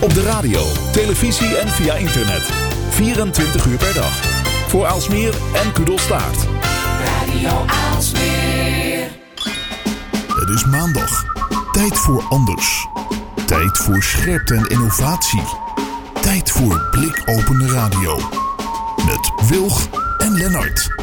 Op de radio, televisie en via internet. 24 uur per dag. Voor Aalsmeer en Kudelstaart. Radio Aalsmeer. Het is maandag. Tijd voor anders. Tijd voor scherpte en innovatie. Tijd voor blikopende radio. Met Wilg en Lennart.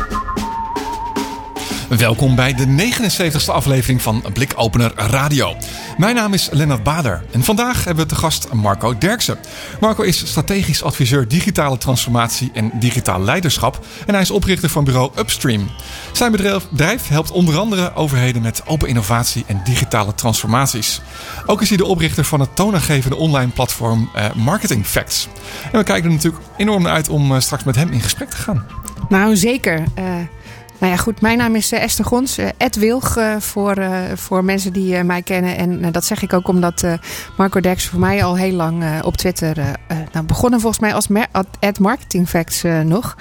Welkom bij de 79e aflevering van Blikopener Radio. Mijn naam is Lennart Bader en vandaag hebben we te gast Marco Derksen. Marco is strategisch adviseur digitale transformatie en digitaal leiderschap en hij is oprichter van bureau Upstream. Zijn bedrijf helpt onder andere overheden met open innovatie en digitale transformaties. Ook is hij de oprichter van het toonaangevende online platform uh, Marketing Facts. En we kijken er natuurlijk enorm naar uit om uh, straks met hem in gesprek te gaan. Nou, zeker. Uh... Nou ja, goed. Mijn naam is Esther Gons. Ed Wilg voor, uh, voor mensen die mij kennen. En uh, dat zeg ik ook omdat Marco Derks voor mij al heel lang op Twitter... nou, begonnen volgens mij als Ad Marketing Facts nog.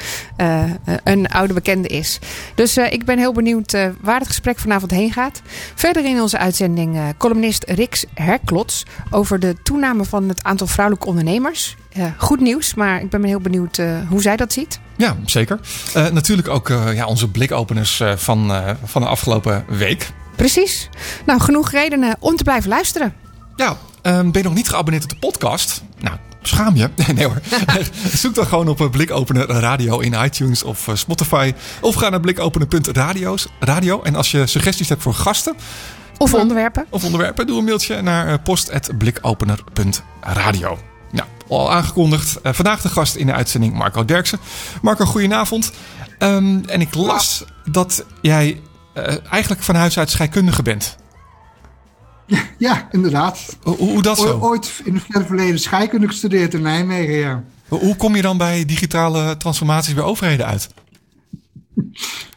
een oude bekende is. Dus ik ben heel benieuwd waar het gesprek vanavond heen gaat. Verder in onze uitzending columnist Rix Herklots... over de toename van het aantal vrouwelijke ondernemers. Goed nieuws, maar ik ben heel benieuwd hoe zij dat ziet. Ja, zeker. Uh, natuurlijk ook ja, onze blikopeners van, van de afgelopen week. Precies. Nou, genoeg redenen om te blijven luisteren. Ja, ben je nog niet geabonneerd op de podcast? Nou, schaam je. Nee hoor. Zoek dan gewoon op Blikopener Radio in iTunes of Spotify. Of ga naar blikopener.radio. En als je suggesties hebt voor gasten... Of onderwerpen. Of onderwerpen. Doe een mailtje naar post.blikopener.radio. Al aangekondigd. Uh, vandaag de gast in de uitzending Marco Derksen. Marco, goedenavond. Um, en ik las dat jij uh, eigenlijk van huis uit scheikundige bent. Ja, ja inderdaad. Hoe, hoe dat zo? Ooit in het verleden scheikunde gestudeerd in Nijmegen, ja. Hoe kom je dan bij digitale transformaties bij overheden uit?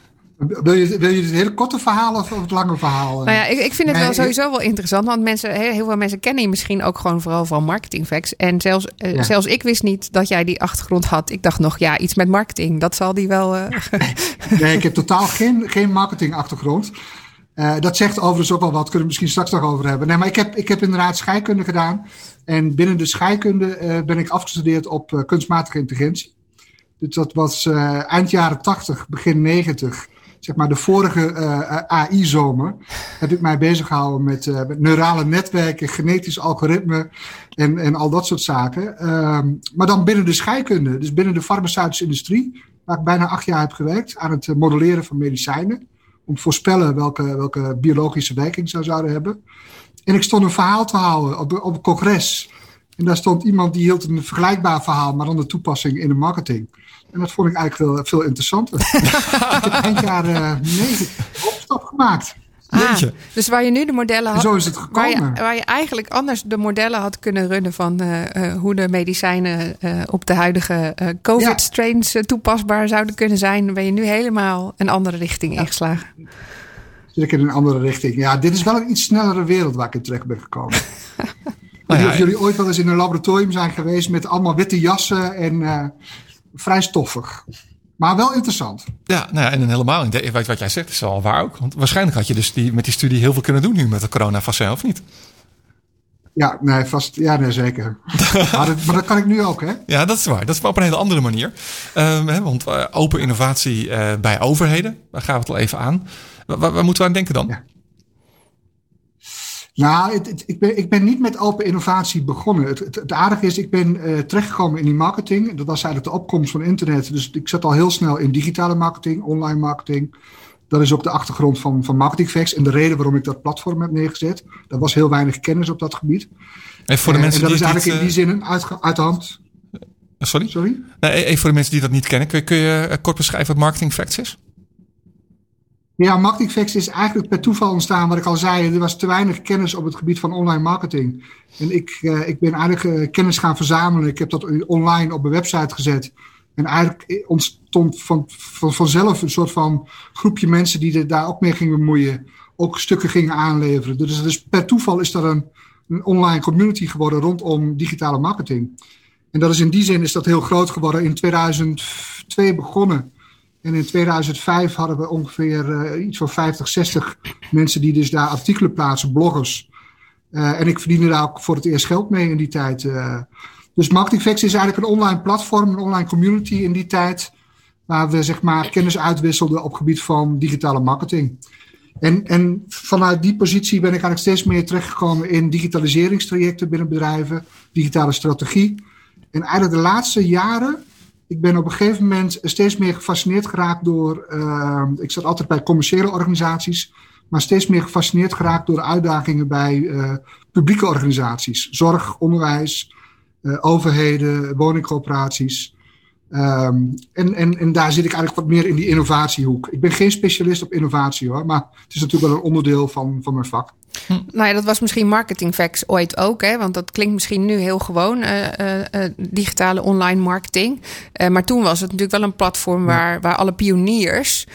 Wil je, wil je het hele korte verhaal of het lange verhaal? Nou ja, ik, ik vind het wel sowieso wel interessant. Want mensen, heel veel mensen kennen je misschien ook gewoon vooral van marketingfacts. En zelfs, uh, ja. zelfs ik wist niet dat jij die achtergrond had. Ik dacht nog, ja, iets met marketing. Dat zal die wel... Uh... nee, ik heb totaal geen, geen marketingachtergrond. Uh, dat zegt overigens ook wel wat. Kunnen we misschien straks nog over hebben. Nee, maar ik heb, ik heb inderdaad scheikunde gedaan. En binnen de scheikunde ben ik afgestudeerd op kunstmatige intelligentie. Dus dat was eind jaren 80, begin 90 zeg maar de vorige uh, AI-zomer heb ik mij bezig gehouden met, uh, met, neurale netwerken, genetisch algoritme en, en al dat soort zaken. Um, maar dan binnen de scheikunde, dus binnen de farmaceutische industrie, waar ik bijna acht jaar heb gewerkt aan het modelleren van medicijnen. Om te voorspellen welke, welke biologische werking ze zouden hebben. En ik stond een verhaal te houden op, op een congres. En daar stond iemand die hield een vergelijkbaar verhaal, maar dan de toepassing in de marketing. En dat vond ik eigenlijk veel, veel interessanter. ik heb eind jaren negen opstap gemaakt. Ah, dus waar je nu de modellen had. Zo is het gekomen. Waar je, waar je eigenlijk anders de modellen had kunnen runnen van uh, uh, hoe de medicijnen uh, op de huidige COVID-strains ja. toepasbaar zouden kunnen zijn, ben je nu helemaal een andere richting ja. ingeslagen. Zit ik in een andere richting. Ja, dit is wel een iets snellere wereld waar ik in terecht ben gekomen. nou ja, of jullie ooit wel eens in een laboratorium zijn geweest met allemaal witte jassen en vrij stoffig. Maar wel interessant. Ja, nou ja, en helemaal, weet wat jij zegt, is wel waar ook. Want waarschijnlijk had je dus die, met die studie heel veel kunnen doen nu met de corona-vaccin, of niet? Ja, nee, vast, ja, nee, zeker. maar, dat, maar, dat, kan ik nu ook, hè? Ja, dat is waar. Dat is maar op een hele andere manier. Um, hè, want uh, open innovatie uh, bij overheden, daar gaan we het al even aan. Waar, waar moeten we aan denken dan? Ja. Nou, het, het, ik, ben, ik ben niet met open innovatie begonnen. Het, het, het aardige is, ik ben uh, terechtgekomen in die marketing. Dat was eigenlijk de opkomst van internet. Dus ik zat al heel snel in digitale marketing, online marketing. Dat is ook de achtergrond van, van Marketingfacts en de reden waarom ik dat platform heb neergezet. Er was heel weinig kennis op dat gebied. En, voor de mensen en dat die is eigenlijk niet, in die zin uit, uit de hand. Sorry? Sorry? Nee, even voor de mensen die dat niet kennen. Kun je, kun je kort beschrijven wat Marketing Facts is? Ja, Marketingfacts is eigenlijk per toeval ontstaan, wat ik al zei. Er was te weinig kennis op het gebied van online marketing. En ik, uh, ik ben eigenlijk uh, kennis gaan verzamelen. Ik heb dat online op mijn website gezet. En eigenlijk ontstond van, van, vanzelf een soort van groepje mensen die er daar ook mee gingen bemoeien. Ook stukken gingen aanleveren. Dus, dus per toeval is er een, een online community geworden rondom digitale marketing. En dat is in die zin is dat heel groot geworden. In 2002 begonnen. En in 2005 hadden we ongeveer uh, iets van 50, 60 mensen die dus daar artikelen plaatsen, bloggers. Uh, en ik verdiende daar ook voor het eerst geld mee in die tijd. Uh, dus Marketingfacts is eigenlijk een online platform, een online community in die tijd. Waar we zeg maar kennis uitwisselden op gebied van digitale marketing. En, en vanuit die positie ben ik eigenlijk steeds meer terechtgekomen in digitaliseringstrajecten binnen bedrijven, digitale strategie. En eigenlijk de laatste jaren, ik ben op een gegeven moment steeds meer gefascineerd geraakt door, uh, ik zat altijd bij commerciële organisaties, maar steeds meer gefascineerd geraakt door de uitdagingen bij uh, publieke organisaties. Zorg, onderwijs, uh, overheden, woningcoöperaties. Um, en, en, en daar zit ik eigenlijk wat meer in die innovatiehoek. Ik ben geen specialist op innovatie hoor, maar het is natuurlijk wel een onderdeel van, van mijn vak. Hm. Nou ja, dat was misschien marketing facts ooit ook, hè? want dat klinkt misschien nu heel gewoon, uh, uh, uh, digitale online marketing. maar toen was het natuurlijk wel een platform waar, waar alle pioniers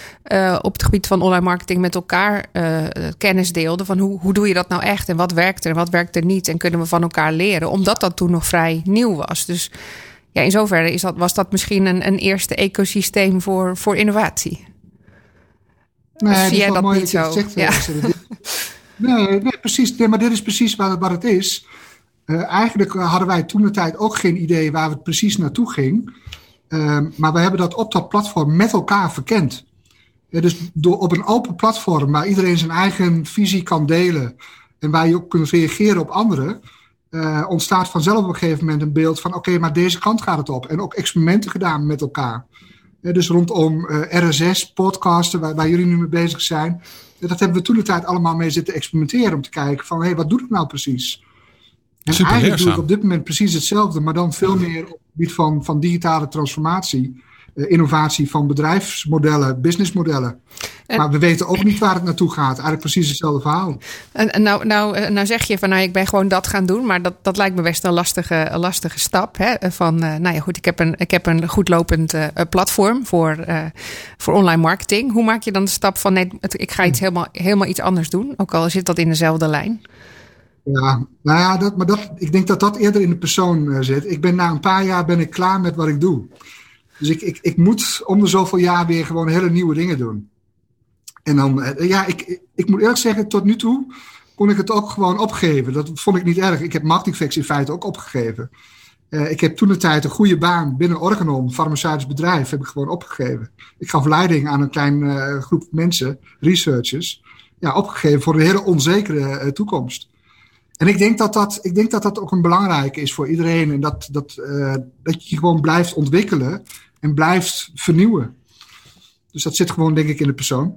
op het gebied van online marketing met elkaar kennis deelden van hoe, hoe doe je dat nou echt en wat werkt er en wat werkt er niet en kunnen we van elkaar leren, omdat dat toen nog vrij nieuw was. Dus ja, in zoverre is dat, was dat misschien een, een eerste ecosysteem voor, voor innovatie. Nee, zie jij dat niet zo? Zegt, ja. nee, nee, precies. Nee, maar dit is precies wat, wat het is. Uh, eigenlijk hadden wij toen de tijd ook geen idee waar het precies naartoe ging. Uh, maar we hebben dat op dat platform met elkaar verkend. Dus door op een open platform waar iedereen zijn eigen visie kan delen en waar je ook kunt reageren op anderen, uh, ontstaat vanzelf op een gegeven moment een beeld van: oké, maar deze kant gaat het op. En ook experimenten gedaan met elkaar. Uh, dus rondom uh, RSS, podcasten, waar, waar, jullie nu mee bezig zijn. dat hebben we toen de tijd allemaal mee zitten experimenteren om te kijken van: hé, hey, wat doet het nou precies? En Super eigenlijk doe ik op dit moment precies hetzelfde, maar dan veel meer op het gebied van, van digitale transformatie. Uh, innovatie van bedrijfsmodellen, businessmodellen. En, maar we weten ook niet waar het naartoe gaat. Eigenlijk precies hetzelfde verhaal. En, nou, nou, eh, nou zeg je van nou, ik ben gewoon dat gaan doen. Maar dat, dat lijkt me best een lastige, een lastige stap. Hè? Van uh, nou ja, goed, ik heb een, ik heb een goed lopend uh, platform voor, uh, voor online marketing. Hoe maak je dan de stap van nee, ik ga iets helemaal, helemaal iets anders doen? Ook al zit dat in dezelfde lijn. Ja, nou ja, dat, maar dat, ik denk dat dat eerder in de persoon zit. Ik ben na een paar jaar ben ik klaar met wat ik doe. Dus ik, ik, ik moet om de zoveel jaar weer gewoon hele nieuwe dingen doen. En dan, eh, ja, ik, ik moet eerlijk zeggen, tot nu toe kon ik het ook gewoon opgeven. Dat vond ik niet erg. Ik heb Marketingfacts in feite ook opgegeven. Uh, ik heb toen de tijd een goede baan binnen Organon, farmaceutisch bedrijf, heb ik gewoon opgegeven. Ik gaf leiding aan een klein uh, groep mensen, researchers, ja, opgegeven voor een hele onzekere toekomst. En ik denk dat dat, ik denk dat dat ook een belangrijke is voor iedereen. En dat, dat, dat je gewoon blijft ontwikkelen en blijft vernieuwen. Dus dat zit gewoon, denk ik, in de persoon.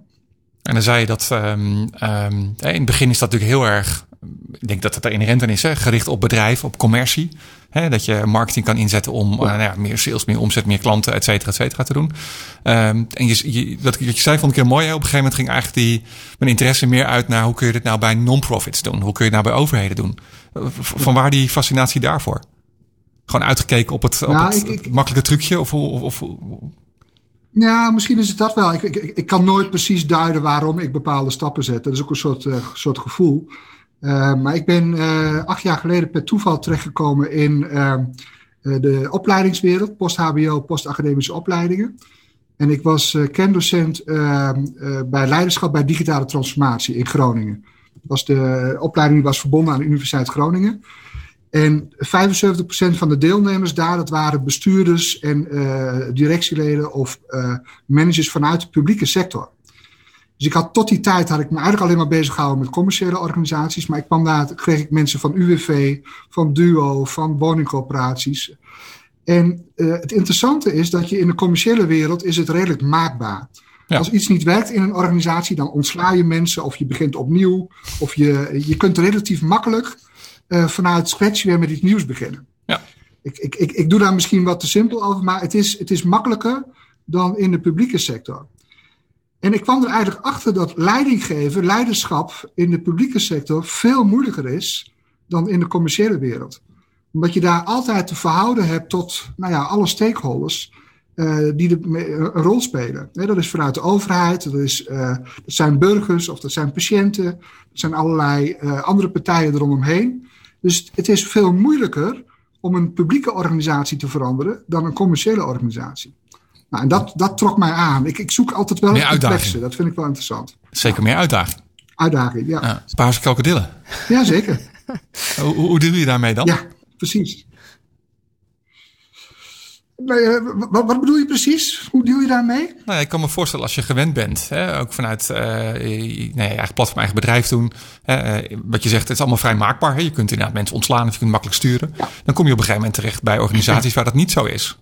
En dan zei je dat um, um, in het begin is dat natuurlijk heel erg, ik denk dat het er inherent aan is, hè, gericht op bedrijf, op commercie. Hè, dat je marketing kan inzetten om uh, nou ja, meer sales, meer omzet, meer klanten, et cetera, et cetera te doen. Um, en je, je, wat, wat je zei vond ik heel mooi. Hè? Op een gegeven moment ging eigenlijk die, mijn interesse meer uit naar hoe kun je dit nou bij non-profits doen? Hoe kun je het nou bij overheden doen? Van waar die fascinatie daarvoor? Gewoon uitgekeken op het, op nou, het, ik, ik, makkelijke trucje? Of, of, of, ja, misschien is het dat wel. Ik, ik, ik kan nooit precies duiden waarom ik bepaalde stappen zet. Dat is ook een soort, uh, soort gevoel. Uh, maar ik ben uh, acht jaar geleden per toeval terechtgekomen in de opleidingswereld, post-HBO, post-academische opleidingen. En ik was kendocent bij leiderschap bij digitale transformatie in Groningen. was de opleiding die was verbonden aan de Universiteit Groningen. En 75% van de deelnemers daar, dat waren bestuurders en uh, directieleden of uh, managers vanuit de publieke sector. Dus ik had tot die tijd had ik me eigenlijk alleen maar bezig gehouden met commerciële organisaties. Maar ik kwam daar, kreeg ik mensen van UWV, van DUO, van woningcorporaties. En uh, het interessante is dat je in de commerciële wereld is het redelijk maakbaar. Ja. Als iets niet werkt in een organisatie, dan ontsla je mensen of je begint opnieuw. Of je, je kunt relatief makkelijk uh, vanuit scratch weer met iets nieuws beginnen. Ja. Ik, ik, ik, ik doe daar misschien wat te simpel over, maar het is, het is makkelijker dan in de publieke sector. En ik kwam er eigenlijk achter dat leidinggeven, leiderschap in de publieke sector veel moeilijker is dan in de commerciële wereld. Omdat je daar altijd te verhouden hebt tot nou ja, alle stakeholders uh, die de, een rol spelen. dat is vanuit de overheid, dat, is, uh, dat zijn burgers of dat zijn patiënten, dat zijn allerlei uh, andere partijen eromheen. Dus het is veel moeilijker om een publieke organisatie te veranderen dan een commerciële organisatie. Nou, en dat, dat trok mij aan. Ik, ik zoek altijd wel meer uitdaging. Dat vind ik wel interessant. Zeker meer uitdaging. Uitdaging, ja. ja paarse krokodillen. Ja, zeker. hoe, hoe doe je daarmee dan? Ja, precies. Wat, wat, bedoel je precies? Hoe deal je daarmee? Nou ik kan me voorstellen als je gewend bent, hè, ook vanuit uh, nee, eigen platform, eigen bedrijf doen. Hè, uh, wat je zegt, het is allemaal vrij maakbaar. Hè. Je kunt inderdaad mensen ontslaan of je kunt makkelijk sturen. Dan kom je op een gegeven moment terecht bij organisaties waar dat niet zo is.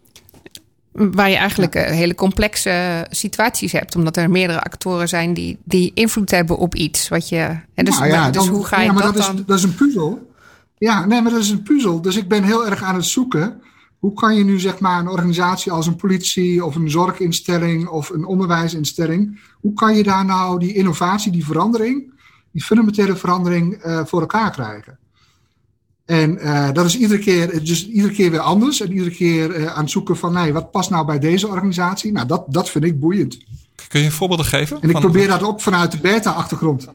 Waar je eigenlijk ja. hele complexe situaties hebt, omdat er meerdere actoren zijn die, die invloed hebben op iets. Wat je, en dus, nou ja, dus dan, hoe ga je ja, maar dat, dat dan? Is, dat is een puzzel. Ja, nee, maar dat is een puzzel. Dus ik ben heel erg aan het zoeken hoe kan je nu zeg maar een organisatie als een politie of een zorginstelling of een onderwijsinstelling, hoe kan je daar nou die innovatie, die verandering, die fundamentele verandering uh, voor elkaar krijgen? En uh, dat is iedere keer, dus iedere keer weer anders. En iedere keer uh, aan het zoeken van, nee, wat past nou bij deze organisatie? Nou, dat, dat vind ik boeiend. Kun je voorbeelden geven? En ik probeer dat op vanuit de beta-achtergrond.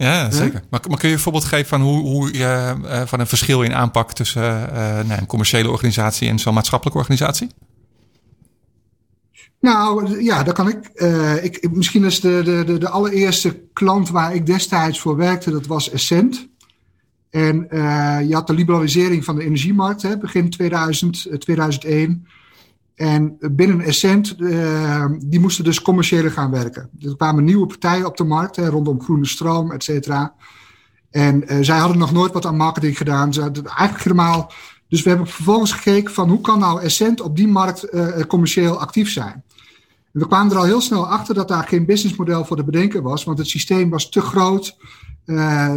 Ja, zeker. Maar, maar, kun je een voorbeeld geven van hoe, hoe je uh, van een verschil in aanpak tussen uh, nou, een commerciële organisatie en zo'n maatschappelijke organisatie? Nou ja, dat kan ik. Uh, ik misschien is de, de, de, allereerste klant waar ik destijds voor werkte, dat was Essent. En je had de liberalisering van de energiemarkt, hè, begin 2000, 2001. En binnen Essent, uh, die moesten dus commerciële gaan werken. Er kwamen nieuwe partijen op de markt, rondom groene stroom, et cetera. En uh, zij hadden nog nooit wat aan marketing gedaan. Ze hadden eigenlijk helemaal... Dus we hebben vervolgens gekeken van hoe kan nou Essent op die markt uh, commercieel actief zijn. We kwamen er al heel snel achter dat daar geen businessmodel voor te bedenken was, want het systeem was te groot.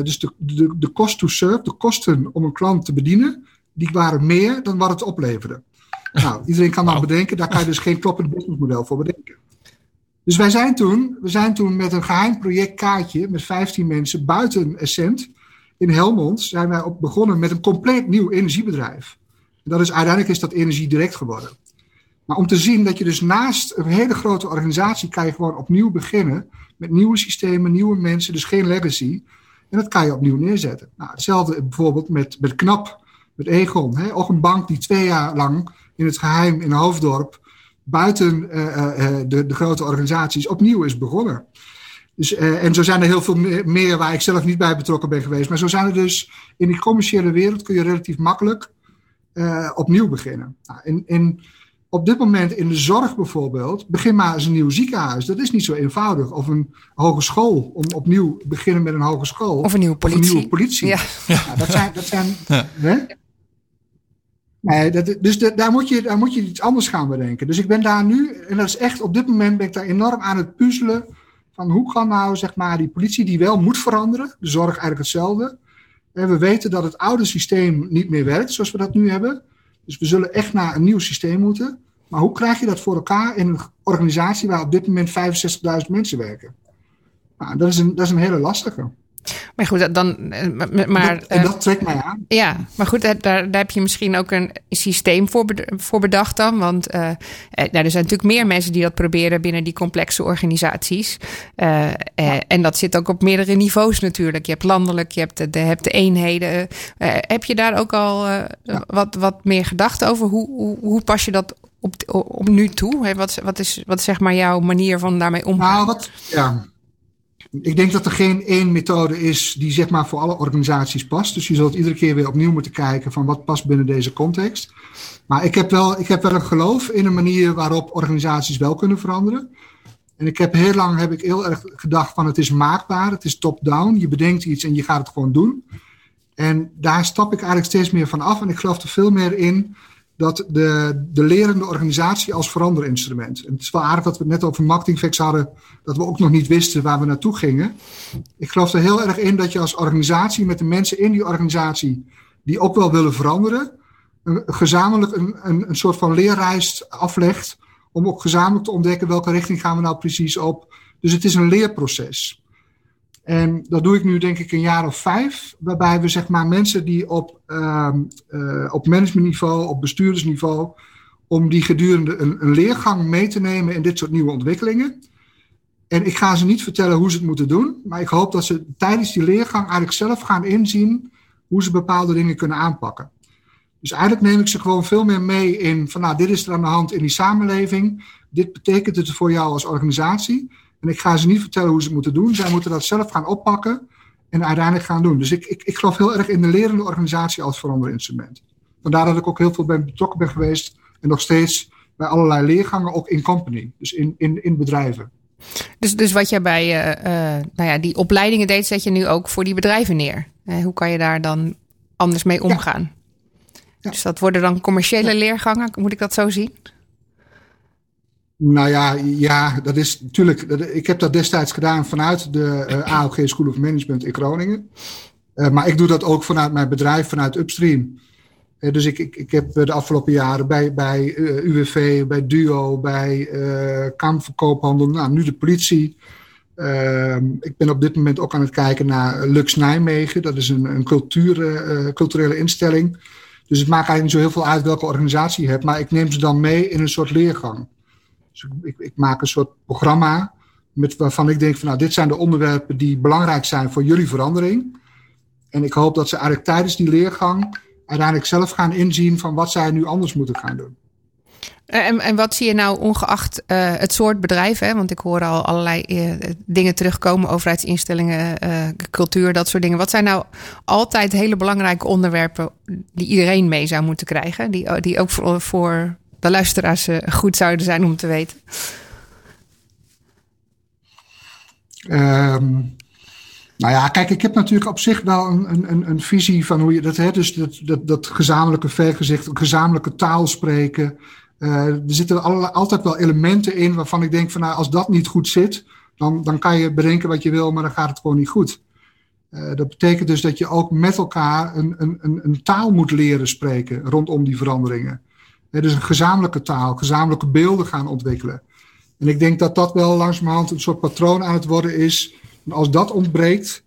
dus de, de, de cost to serve, de kosten om een klant te bedienen, die waren meer dan wat het opleverde. Nou, iedereen kan dan bedenken, daar kan je dus geen kloppend businessmodel voor bedenken. Dus wij zijn toen, we zijn toen met een geheim projectkaartje met 15 mensen buiten Essent in Helmond zijn wij op begonnen met een compleet nieuw energiebedrijf. En dat is, uiteindelijk is dat Energie Direct geworden. Maar om te zien dat je dus naast een hele grote organisatie kan je gewoon opnieuw beginnen met nieuwe systemen, nieuwe mensen, dus geen legacy. En dat kan je opnieuw neerzetten. Nou, hetzelfde bijvoorbeeld met, met KNAP, met Egon. Hè? Ook een bank die twee jaar lang in het geheim in Hoofddorp, buiten uh, uh, de, de, grote organisaties, opnieuw is begonnen. Dus, uh, en zo zijn er heel veel meer, waar ik zelf niet bij betrokken ben geweest. Maar zo zijn er dus in die commerciële wereld kun je relatief makkelijk opnieuw beginnen. Nou, in, in, op dit moment in de zorg bijvoorbeeld, begin maar eens een nieuw ziekenhuis. Dat is niet zo eenvoudig. Of een hogeschool, om opnieuw te beginnen met een hogeschool. Of een nieuwe politie. Of een nieuwe politie. Ja. Nou, dat zijn, dat zijn ja. hè? Dat, dus daar, moet je, daar moet je iets anders gaan bedenken. Dus ik ben daar nu, en dat is echt op dit moment ben ik daar enorm aan het puzzelen. Van hoe kan nou zeg maar die politie die wel moet veranderen, de zorg eigenlijk hetzelfde. En we weten dat het oude systeem niet meer werkt zoals we dat nu hebben. Dus we zullen echt naar een nieuw systeem moeten. Maar hoe krijg je dat voor elkaar in een organisatie waar op dit moment 65.000 mensen werken? Nou, dat is een, dat is een hele lastige. Maar goed, dan. Maar, dat, en dat trekt mij aan. Ja, maar goed, daar, daar heb je misschien ook een systeem voor, voor bedacht dan. Want uh, nou, er zijn natuurlijk meer mensen die dat proberen binnen die complexe organisaties. Uh, en dat zit ook op meerdere niveaus natuurlijk. Je hebt landelijk, je hebt de, de, hebt de eenheden. heb je daar ook al ja. wat, wat meer gedacht over? Hoe, hoe, hoe pas je dat op, op nu toe? Wat, wat, is, wat is zeg maar jouw manier van daarmee omgaan? Nou, wat, ja. Ik denk dat er geen één methode is die zeg maar voor alle organisaties past. Dus je zult iedere keer weer opnieuw moeten kijken van wat past binnen deze context. Maar ik heb wel, ik heb wel een geloof in een manier waarop organisaties wel kunnen veranderen. En ik heb heel lang heb ik heel erg gedacht van het is maakbaar, het is top-down. Je bedenkt iets en je gaat het gewoon doen. En daar stap ik eigenlijk steeds meer van af. En ik geloof er veel meer in dat de, de lerende organisatie als veranderinstrument. En het is wel aardig dat we het net over marketingfacts hadden, dat we ook nog niet wisten waar we naartoe gingen. Ik geloof er heel erg in dat je als organisatie met de mensen in die organisatie, die ook wel willen veranderen, een, gezamenlijk een, een, een soort van leerreis aflegt, om ook gezamenlijk te ontdekken welke richting gaan we nou precies op. Dus het is een leerproces. En dat doe ik nu denk ik een jaar of vijf, waarbij we zeg maar mensen die op, uh, uh, op managementniveau, op bestuurdersniveau, om die gedurende een, een, leergang mee te nemen in dit soort nieuwe ontwikkelingen. En ik ga ze niet vertellen hoe ze het moeten doen, maar ik hoop dat ze tijdens die leergang eigenlijk zelf gaan inzien hoe ze bepaalde dingen kunnen aanpakken. Dus eigenlijk neem ik ze gewoon veel meer mee in van nou, dit is er aan de hand in die samenleving, dit betekent het voor jou als organisatie. En ik ga ze niet vertellen hoe ze het moeten doen. Zij moeten dat zelf gaan oppakken. en uiteindelijk gaan doen. Dus ik, ik, ik geloof heel erg in de lerende organisatie als veranderinstrument. Vandaar dat ik ook heel veel ben betrokken ben geweest en nog steeds bij allerlei leergangen, ook in company, dus in, in, in bedrijven. Dus, dus wat jij bij uh, uh, nou ja, die opleidingen deed, zet je nu ook voor die bedrijven neer. Uh, hoe kan je daar dan anders mee omgaan? Ja. Ja. Dus dat worden dan commerciële ja. leergangen, moet ik dat zo zien? Nou ja, ja, dat is natuurlijk. Ik heb dat destijds gedaan vanuit de uh, AOG School of Management in Groningen. Uh, maar ik doe dat ook vanuit mijn bedrijf, vanuit Upstream. Uh, dus ik, ik, ik heb de afgelopen jaren bij, bij UWV, bij Duo, bij Koophandel, nou, nu de politie. Ehm, ik ben op dit moment ook aan het kijken naar Lux Nijmegen. Dat is een, een cultuur, culturele instelling. Dus het maakt eigenlijk niet zo heel veel uit welke organisatie je hebt. Maar ik neem ze dan mee in een soort leergang. Dus ik, ik, maak een soort programma met, waarvan ik denk van nou, dit zijn de onderwerpen die belangrijk zijn voor jullie verandering. En ik hoop dat ze eigenlijk tijdens die leergang uiteindelijk zelf gaan inzien van wat zij nu anders moeten gaan doen. En, en wat zie je nou ongeacht uh, het soort bedrijf? Hè? Want ik hoor al allerlei uh, dingen terugkomen, overheidsinstellingen, uh, cultuur, dat soort dingen. Wat zijn nou altijd hele belangrijke onderwerpen die iedereen mee zou moeten krijgen? Die, die ook voor, voor de luisteraars goed zouden zijn om te weten? Um, nou ja, kijk, ik heb natuurlijk op zich wel een, een, een visie van hoe je dat, hè, dus dat, dat, dat gezamenlijke vergezicht, gezamenlijke taal spreken. Uh, er zitten altijd wel elementen in waarvan ik denk van nou, als dat niet goed zit, dan, dan kan je bedenken wat je wil, maar dan gaat het gewoon niet goed. Uh, dat betekent dus dat je ook met elkaar een, een, een, taal moet leren spreken rondom die veranderingen dus een gezamenlijke taal, gezamenlijke beelden gaan ontwikkelen. En ik denk dat dat wel langzamerhand een soort patroon aan het worden is. En als dat ontbreekt,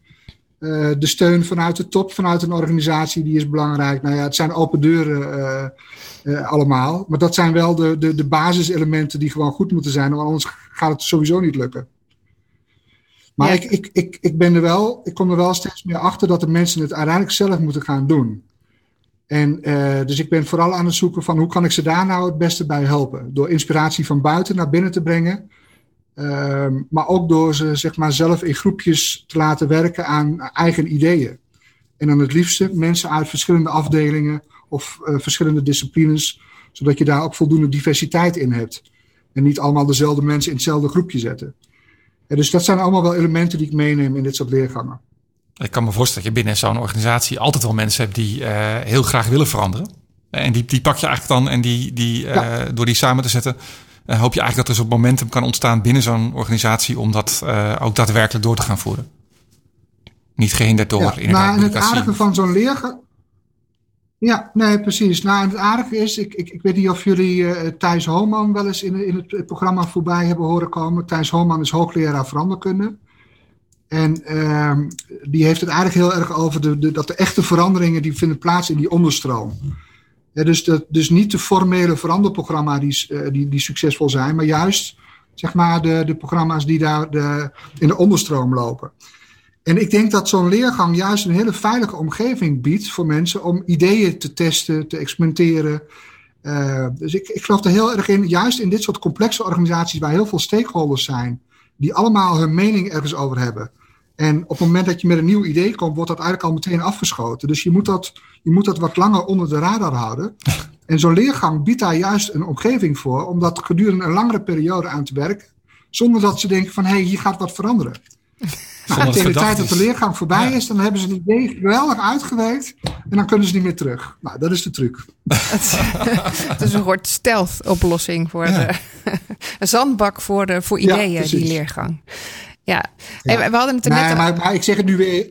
uh, de steun vanuit de top, vanuit een organisatie, die is belangrijk. Nou ja, het zijn open deuren uh, uh, allemaal. Maar dat zijn wel de, de, de basiselementen die gewoon goed moeten zijn. Want anders gaat het sowieso niet lukken. Maar ja. ik, ik, ik, ik ben er wel, ik kom er wel steeds meer achter dat de mensen het uiteindelijk zelf moeten gaan doen. En uh, dus ik ben vooral aan het zoeken van hoe kan ik ze daar nou het beste bij helpen. Door inspiratie van buiten naar binnen te brengen. Uh, maar ook door ze zeg maar, zelf in groepjes te laten werken aan eigen ideeën. En dan het liefste mensen uit verschillende afdelingen of uh, verschillende disciplines. Zodat je daar ook voldoende diversiteit in hebt. En niet allemaal dezelfde mensen in hetzelfde groepje zetten. En dus dat zijn allemaal wel elementen die ik meeneem in dit soort leergangen. Ik kan me voorstellen dat je binnen zo'n organisatie altijd wel mensen hebt die uh, heel graag willen veranderen. En die, die pak je eigenlijk dan en die, die, uh, ja. door die samen te zetten, uh, hoop je eigenlijk dat er zo'n momentum kan ontstaan binnen zo'n organisatie om dat ook daadwerkelijk door te gaan voeren. Niet gehinderd door ja, en het aardige van zo'n leergang. Ja, nee, precies. Nou, en het aardige is, ik, ik, ik weet niet of jullie Thijs Homan wel eens in, in het programma voorbij hebben horen komen. Thijs Homan is hoogleraar veranderkunde. En uh, die heeft het eigenlijk heel erg over de, dat de echte veranderingen die vinden plaats in die onderstroom. Dus, dus niet de formele veranderprogramma's die, uh, die, die succesvol zijn, maar juist zeg maar, de, de programma's die daar de, in de onderstroom lopen. En ik denk dat zo'n leergang juist een hele veilige omgeving biedt voor mensen om ideeën te testen, te experimenteren. Uh, dus ik, ik geloof er heel erg in, juist in dit soort complexe organisaties waar heel veel stakeholders zijn die allemaal hun mening ergens over hebben. En op het moment dat je met een nieuw idee komt, wordt dat eigenlijk al meteen afgeschoten. Dus je moet dat, je moet dat wat langer onder de radar houden. En zo'n leergang biedt daar juist een omgeving voor om dat gedurende een langere periode aan te werken. Zonder dat ze denken van hé, hey, hier gaat wat veranderen. Nou, tegen de tijd dat de leergang voorbij ja. is, dan hebben ze een idee geweldig uitgewerkt. En dan kunnen ze niet meer terug. Nou, dat is de truc. Het is een soort stealth-oplossing voor ja. de, een zandbak voor, de, voor ideeën, ja, die leergang. Ja, en we hadden het er nee, net maar, maar ik zeg het nu weer.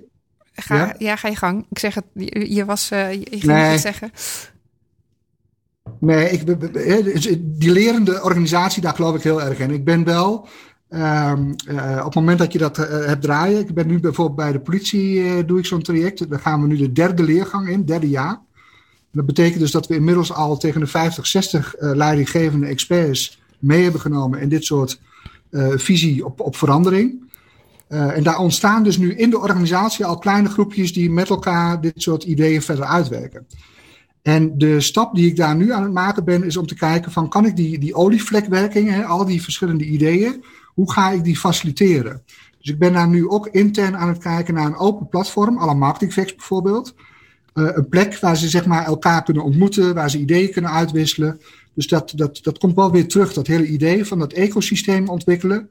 Ga, ja? ja? ga je gang. Ik zeg het, je, je was, uh, je ging nee. het zeggen. Nee, ik, die lerende organisatie, daar geloof ik heel erg in. Ik ben wel Um, uh, op het moment dat je dat uh, hebt draaien, ik ben nu bijvoorbeeld bij de politie, uh, doe ik zo'n traject. Dan gaan we nu de derde leergang in, derde jaar. Dat betekent dus dat we inmiddels al tegen de 50, 60 leidinggevende experts mee hebben genomen in dit soort visie op, op verandering. en daar ontstaan dus nu in de organisatie al kleine groepjes die met elkaar dit soort ideeën verder uitwerken. En de stap die ik daar nu aan het maken ben, is om te kijken van kan ik die, die olievlekwerking, hè, al die verschillende ideeën, hoe ga ik die faciliteren? Dus ik ben daar nu ook intern aan het kijken naar een open platform, à la Marketingfacts bijvoorbeeld. Uh, een plek waar ze zeg maar, elkaar kunnen ontmoeten, waar ze ideeën kunnen uitwisselen. Dus dat, dat, dat komt wel weer terug, dat hele idee van dat ecosysteem ontwikkelen.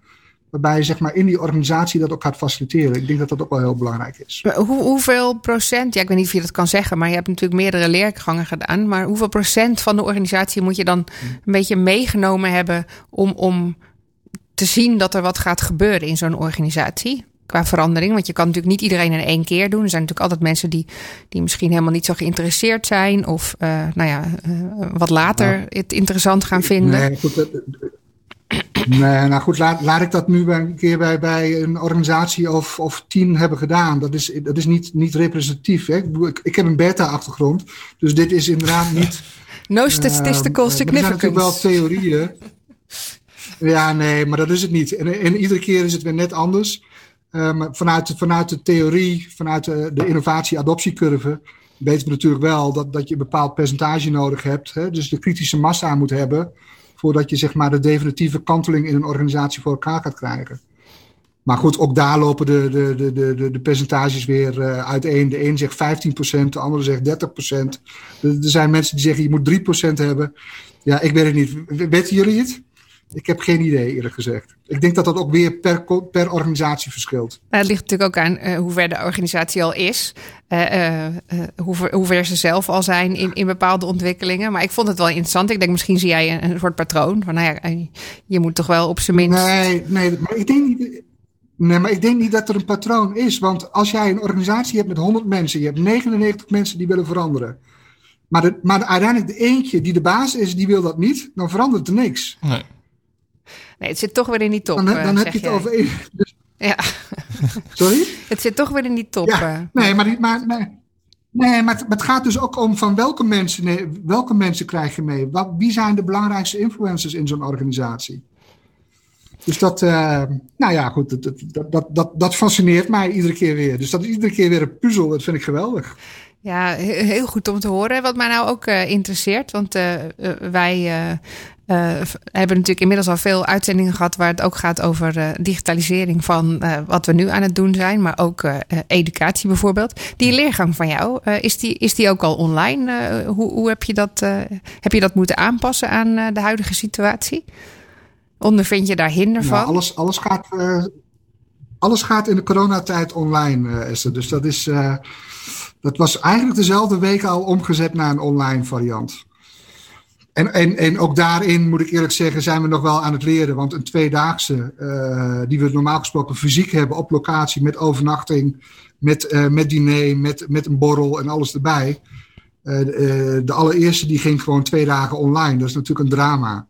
Waarbij je zeg maar, in die organisatie dat ook gaat faciliteren. Ik denk dat dat ook wel heel belangrijk is. Hoe, hoeveel procent, ja, ik weet niet of je dat kan zeggen, maar je hebt natuurlijk meerdere leergangen gedaan. Maar hoeveel procent van de organisatie moet je dan een beetje meegenomen hebben om, om te zien dat er wat gaat gebeuren in zo'n organisatie? Qua verandering. Want je kan natuurlijk niet iedereen in één keer doen. Er zijn natuurlijk altijd mensen die, die misschien helemaal niet zo geïnteresseerd zijn. Of uh, nou ja, uh, wat later het interessant gaan vinden. Nee, goed, Nee, nou goed, laat, laat ik dat nu een keer bij, bij een organisatie of, of tien hebben gedaan. Dat is, dat is niet, niet representatief. Hè? Ik, ik heb een beta-achtergrond, dus dit is inderdaad niet. No statistical uh, significance. Er zijn natuurlijk wel theorieën. Ja, nee, maar dat is het niet. En, en iedere keer is het weer net anders. Um, vanuit, vanuit de theorie, vanuit de, de innovatie-adoptiecurve, weten we natuurlijk wel dat, dat je een bepaald percentage nodig hebt. Hè? Dus de kritische massa moet hebben voordat je zeg maar, de definitieve kanteling in een organisatie voor elkaar gaat krijgen. Maar goed, ook daar lopen de, de, de, de, de percentages weer uh, uiteen. De een zegt 15%, de andere zegt 30%. Er, er zijn mensen die zeggen je moet 3% hebben. Ja, ik weet het niet. Weten jullie het? Ik heb geen idee, eerlijk gezegd. Ik denk dat dat ook weer per, per organisatie verschilt. Nou, het ligt natuurlijk ook aan uh, hoe ver de organisatie al is. Uh, uh, hoe, ver, hoe, ver ze zelf al zijn in, in bepaalde ontwikkelingen. Maar ik vond het wel interessant. Ik denk, misschien zie jij een, een soort patroon. Van, nou ja, je moet toch wel op zijn minst. Nee, nee, maar ik denk niet. Nee, maar ik denk niet dat er een patroon is. Want als jij een organisatie hebt met 100 mensen, je hebt 99 mensen die willen veranderen. Maar, de, maar uiteindelijk de eentje die de baas is, die wil dat niet, dan verandert er niks. Nee. Nee, het zit toch weer in die top. Dan, dan heb je het over. Dus... Ja. Sorry? Het zit toch weer in die top. Ja, nee, maar, maar, nee, nee, maar het, het, gaat dus ook om van welke mensen, nee, welke mensen krijg je mee? Wat, wie zijn de belangrijkste influencers in zo'n organisatie? Dus dat, uh, nou ja, goed, dat, dat, dat, dat, dat fascineert mij iedere keer weer. Dus dat is iedere keer weer een puzzel. Dat vind ik geweldig. Ja, heel goed om te horen. Wat mij nou ook uh, interesseert, want uh, wij uh, hebben natuurlijk inmiddels al veel uitzendingen gehad waar het ook gaat over uh, digitalisering van uh, wat we nu aan het doen zijn, maar ook educatie bijvoorbeeld. Die leergang van jou, is, die, is die ook al online? hoe, hoe heb, je dat, heb je dat moeten aanpassen aan de huidige situatie? Ondervind je daar hinder ja, van? Alles, alles, gaat, alles gaat in de coronatijd online, Esther. Dus dat, is, dat was eigenlijk dezelfde week al omgezet naar een online variant. En, en, en ook daarin, moet ik eerlijk zeggen, zijn we nog wel aan het leren. Want een tweedaagse, uh, die we normaal gesproken fysiek hebben op locatie, met overnachting, met, uh, met diner, met, met een borrel en alles erbij. Uh, de, de, allereerste die ging gewoon twee dagen online. Dat is natuurlijk een drama.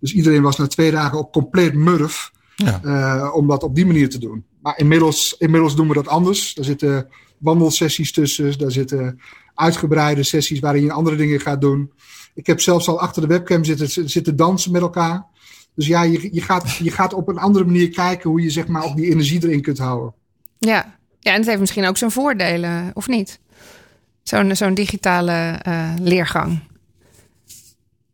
Dus iedereen was na twee dagen ook compleet murf ja. om dat op die manier te doen. Maar inmiddels, inmiddels doen we dat anders. Daar zitten wandelsessies tussen, daar zitten uitgebreide sessies waarin je andere dingen gaat doen. Ik heb zelfs al achter de webcam zitten, zitten dansen met elkaar. Dus ja, je, je, gaat, je gaat op een andere manier kijken hoe je zeg maar ook die energie erin kunt houden. Ja, ja en het heeft misschien ook zijn voordelen, of niet? Zo'n zo'n digitale uh, leergang.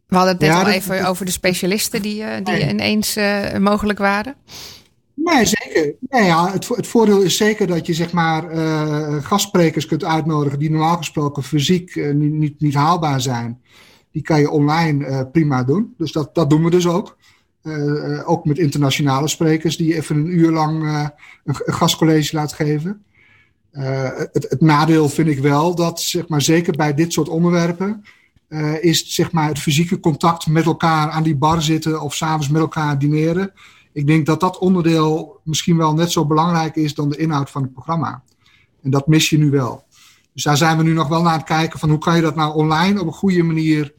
We hadden het net ja, al even dat, over de specialisten die, uh, die nee. ineens uh, mogelijk waren. Nee, zeker. Nee, ja, het, het voordeel is zeker dat je zeg maar gastsprekers kunt uitnodigen die normaal gesproken fysiek niet, niet, niet haalbaar zijn die kan je online uh, prima doen. Dus dat, dat doen we dus ook. Uh, ook met internationale sprekers die even een uur lang een, gastcollege laat geven. Het, het, nadeel vind ik wel dat, zeg maar, zeker bij dit soort onderwerpen, is zeg maar, het fysieke contact met elkaar aan die bar zitten of s'avonds met elkaar dineren. Ik denk dat dat onderdeel misschien wel net zo belangrijk is dan de inhoud van het programma. En dat mis je nu wel. Dus daar zijn we nu nog wel naar het kijken van hoe kan je dat nou online op een goede manier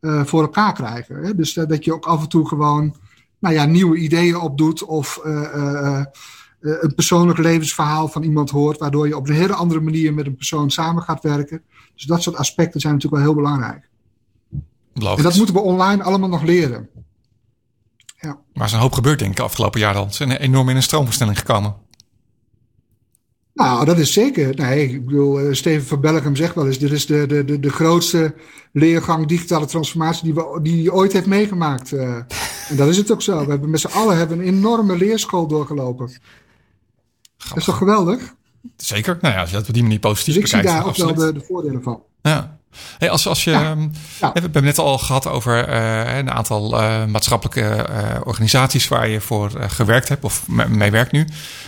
uh, voor elkaar krijgen. Hè? Dus uh, dat je ook af en toe gewoon nou ja, nieuwe ideeën opdoet of uh, een persoonlijk levensverhaal van iemand hoort, waardoor je op een hele andere manier met een persoon samen gaat werken. Dus dat soort aspecten zijn natuurlijk wel heel belangrijk. Logisch. En dat moeten we online allemaal nog leren. Ja. Maar er is een hoop gebeurd, denk ik, afgelopen jaar al. Ze zijn enorm in een stroomversnelling gekomen. Nou, dat is zeker. Nee, ik bedoel, uh, Steven van Bellegem zegt wel eens: dit is de, de, de, de grootste leergang digitale transformatie die, we, die hij ooit heeft meegemaakt. Uh, en dat is het ook zo. We hebben met z'n allen hebben een enorme leerschool doorgelopen. Dat is toch geweldig? Zeker. Nou ja, als je dat op die manier positief Dus ik zie bekijkt. daar ook wel de, de voordelen van. Ja. Hey, als, als je, Ja. ehm, Ja. We hebben het net al gehad over eh, een aantal eh, maatschappelijke eh, organisaties waar je voor gewerkt hebt of me- mee werkt nu.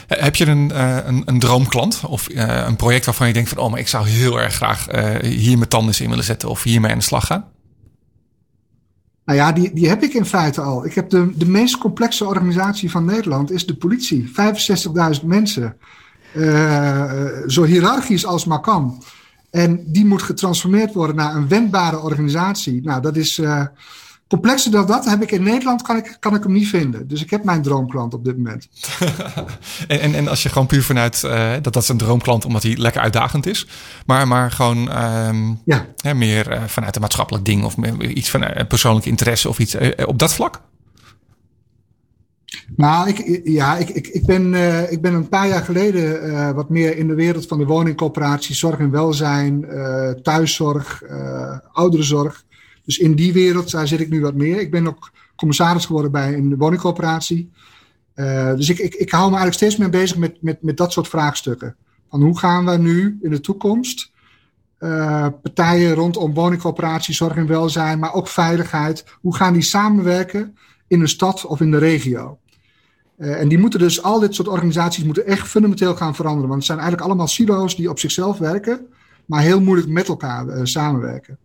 Heb je een, een, een droomklant of een project waarvan je denkt van oh, maar ik zou heel erg graag hier mijn tanden in willen zetten of hiermee aan de slag gaan? Nou ja, die, die heb ik in feite al. Ik heb de, de meest complexe organisatie van Nederland, is de politie. 65.000 mensen. Zo hiërarchisch als maar kan. En die moet getransformeerd worden naar een wendbare organisatie. Nou, dat is eh, complexer dan dat. Heb ik in Nederland kan ik, kan ik hem niet vinden. Dus ik heb mijn droomklant op dit moment. En, en, en als je gewoon puur vanuit eh, dat dat is een droomklant omdat hij lekker uitdagend is, maar, maar gewoon ehm, Ja. hè, meer eh, vanuit een maatschappelijk ding of meer iets van persoonlijke interesse of iets op dat vlak? Nou, ik, ja, ik, ik, ik, ben, eh, ik ben een paar jaar geleden eh, wat meer in de wereld van de woningcoöperatie, zorg en welzijn, eh, thuiszorg, ouderenzorg. Dus in die wereld daar zit ik nu wat meer. Ik ben ook commissaris geworden bij een woningcoöperatie. Dus ik, ik, ik hou me eigenlijk steeds meer bezig met, met, met dat soort vraagstukken. Van hoe gaan we nu in de toekomst partijen rondom woningcoöperatie, zorg en welzijn, maar ook veiligheid, hoe gaan die samenwerken in een stad of in de regio? Uh, en die moeten dus, al dit soort organisaties moeten echt fundamenteel gaan veranderen. Want het zijn eigenlijk allemaal silo's die op zichzelf werken, maar heel moeilijk met elkaar uh, samenwerken.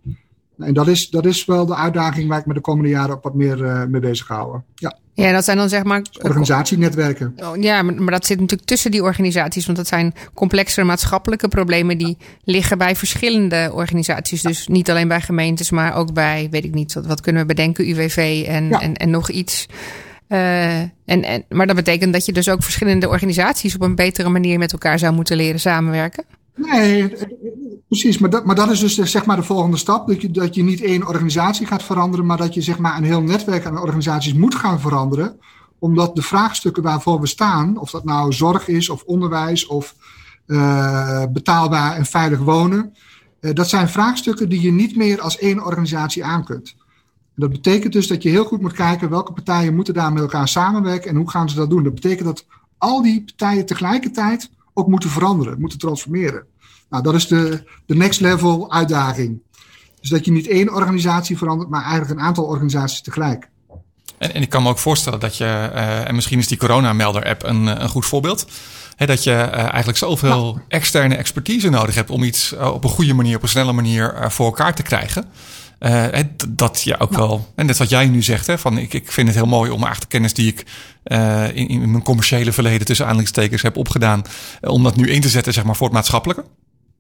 En dat is, dat is wel de uitdaging waar ik me de komende jaren ook wat meer uh, mee bezig houden. Ja. Ja, dat zijn dan zeg maar. Organisatienetwerken. Ja, maar, maar dat zit natuurlijk tussen die organisaties. Want dat zijn complexere maatschappelijke problemen die liggen bij verschillende organisaties. Dus niet alleen bij gemeentes, maar ook bij, weet ik niet, wat, wat kunnen we bedenken, UWV en, ja. en, en nog iets. Uh, en, en, maar dat betekent dat je dus ook verschillende organisaties op een betere manier met elkaar zou moeten leren samenwerken. Nee, precies. Maar dat, maar dat is dus zeg maar de volgende stap. Dat je, dat je niet één organisatie gaat veranderen, maar dat je zeg maar een heel netwerk aan organisaties moet gaan veranderen. Omdat de vraagstukken waarvoor we staan, of dat nou zorg is, of onderwijs, of uh, betaalbaar en veilig wonen. Uh, dat zijn vraagstukken die je niet meer als één organisatie aan kunt. Dat betekent dus dat je heel goed moet kijken welke partijen moeten daar met elkaar samenwerken en hoe gaan ze dat doen. Dat betekent dat al die partijen tegelijkertijd ook moeten veranderen, moeten transformeren. Nou, dat is de, de next level uitdaging. Dus dat je niet één organisatie verandert, maar eigenlijk een aantal organisaties tegelijk. En, en ik kan me ook voorstellen dat je, uh, en misschien is die coronamelder-app een, een goed voorbeeld, hè, dat je uh, eigenlijk zoveel ja. externe expertise nodig hebt om iets uh, op een goede manier, op een snelle manier voor elkaar te krijgen. Uh, dat je ook ja. wel, en net wat jij nu zegt, hè, van ik, ik vind het heel mooi om eigenlijk de kennis die ik uh, in, in, mijn commerciële verleden tussen aanhalingstekens heb opgedaan, uh, om dat nu in te zetten zeg maar, voor het maatschappelijke.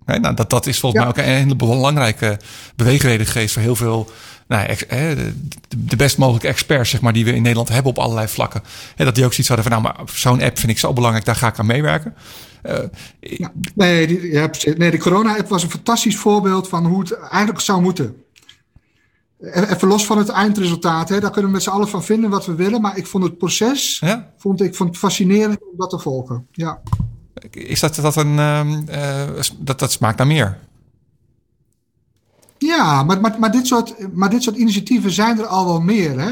Nou, dat, dat is volgens ja. mij ook een hele belangrijke beweegreden geweest voor heel veel nou, ex, hè, de, de, best mogelijke experts zeg maar, die we in Nederland hebben op allerlei vlakken. Hè, dat die ook zoiets hadden van, nou, maar zo'n app vind ik zo belangrijk, daar ga ik aan meewerken. Uh, ja, nee, die, nee, de corona-app was een fantastisch voorbeeld van hoe het eigenlijk zou moeten. Even los van het eindresultaat, hè, daar kunnen we met z'n allen van vinden wat we willen. Maar ik vond het proces ja? vond ik, vond fascinerend om dat te volgen. Ja. Is dat, dat een. Uh, dat, dat smaakt naar meer? Ja, maar, maar, maar, dit soort, maar dit soort initiatieven zijn er al wel meer. Hè?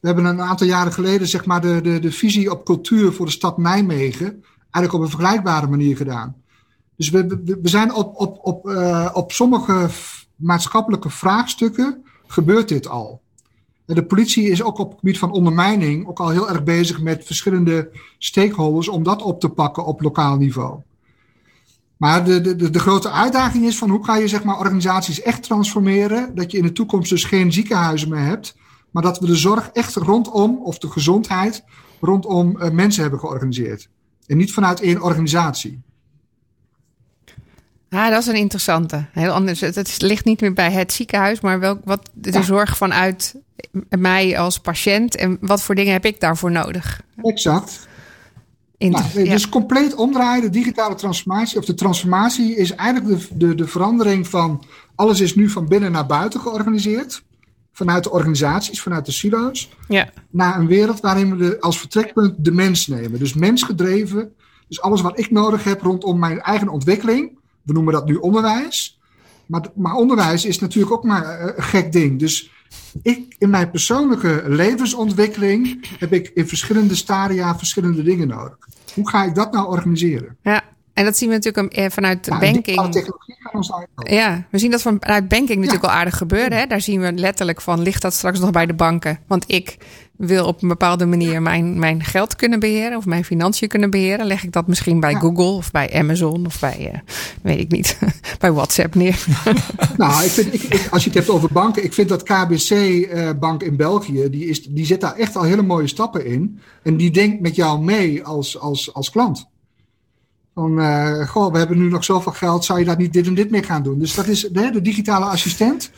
We hebben een aantal jaren geleden zeg maar, de, de, de visie op cultuur voor de stad Nijmegen. eigenlijk op een vergelijkbare manier gedaan. Dus we, we, we zijn op, op, op, uh, op sommige maatschappelijke vraagstukken gebeurt dit al. De politie is ook op het gebied van ondermijning ook al heel erg bezig met verschillende stakeholders om dat op te pakken op lokaal niveau. Maar de, de, de grote uitdaging is van hoe ga je zeg maar, organisaties echt transformeren, dat je in de toekomst dus geen ziekenhuizen meer hebt, maar dat we de zorg echt rondom, of de gezondheid, rondom uh, mensen hebben georganiseerd. En niet vanuit één organisatie. Ja, dat is een interessante. Heel anders. Het ligt niet meer bij het ziekenhuis, maar wel wat de ja. zorg vanuit mij als patiënt en wat voor dingen heb ik daarvoor nodig? Exact. Nou, dus ja. compleet omdraaien, de digitale transformatie, of de transformatie is eigenlijk de, de, de verandering van alles is nu van binnen naar buiten georganiseerd. Vanuit de organisaties, vanuit de silo's. Ja. Naar een wereld waarin we de, als vertrekpunt de mens nemen. Dus mensgedreven. Dus alles wat ik nodig heb rondom mijn eigen ontwikkeling. We noemen dat nu onderwijs. Maar, maar onderwijs is natuurlijk ook maar een gek ding. Dus ik in mijn persoonlijke levensontwikkeling heb ik in verschillende stadia verschillende dingen nodig. Hoe ga ik dat nou organiseren? Ja, en dat zien we natuurlijk eh, vanuit Nou, banking. technologie gaat ons uitkomen. Ja, we zien dat vanuit banking natuurlijk al aardig gebeuren. Hè? Daar zien we letterlijk van, ligt dat straks nog bij de banken? Want ik wil op een bepaalde manier mijn, mijn geld kunnen beheren of mijn financiën kunnen beheren. Leg ik dat misschien bij Ja. Google of bij Amazon of bij, eh, weet ik niet, bij WhatsApp neer. Nou, ik vind, ik, ik- als je het hebt over banken, ik vind dat KBC-bank in België, die, is, die zet daar echt al hele mooie stappen in. En die denkt met jou mee als, als, als klant. Van, eh, goh, we hebben nu nog zoveel geld, zou je daar niet dit en dit mee gaan doen? Dus dat is de, de digitale assistent,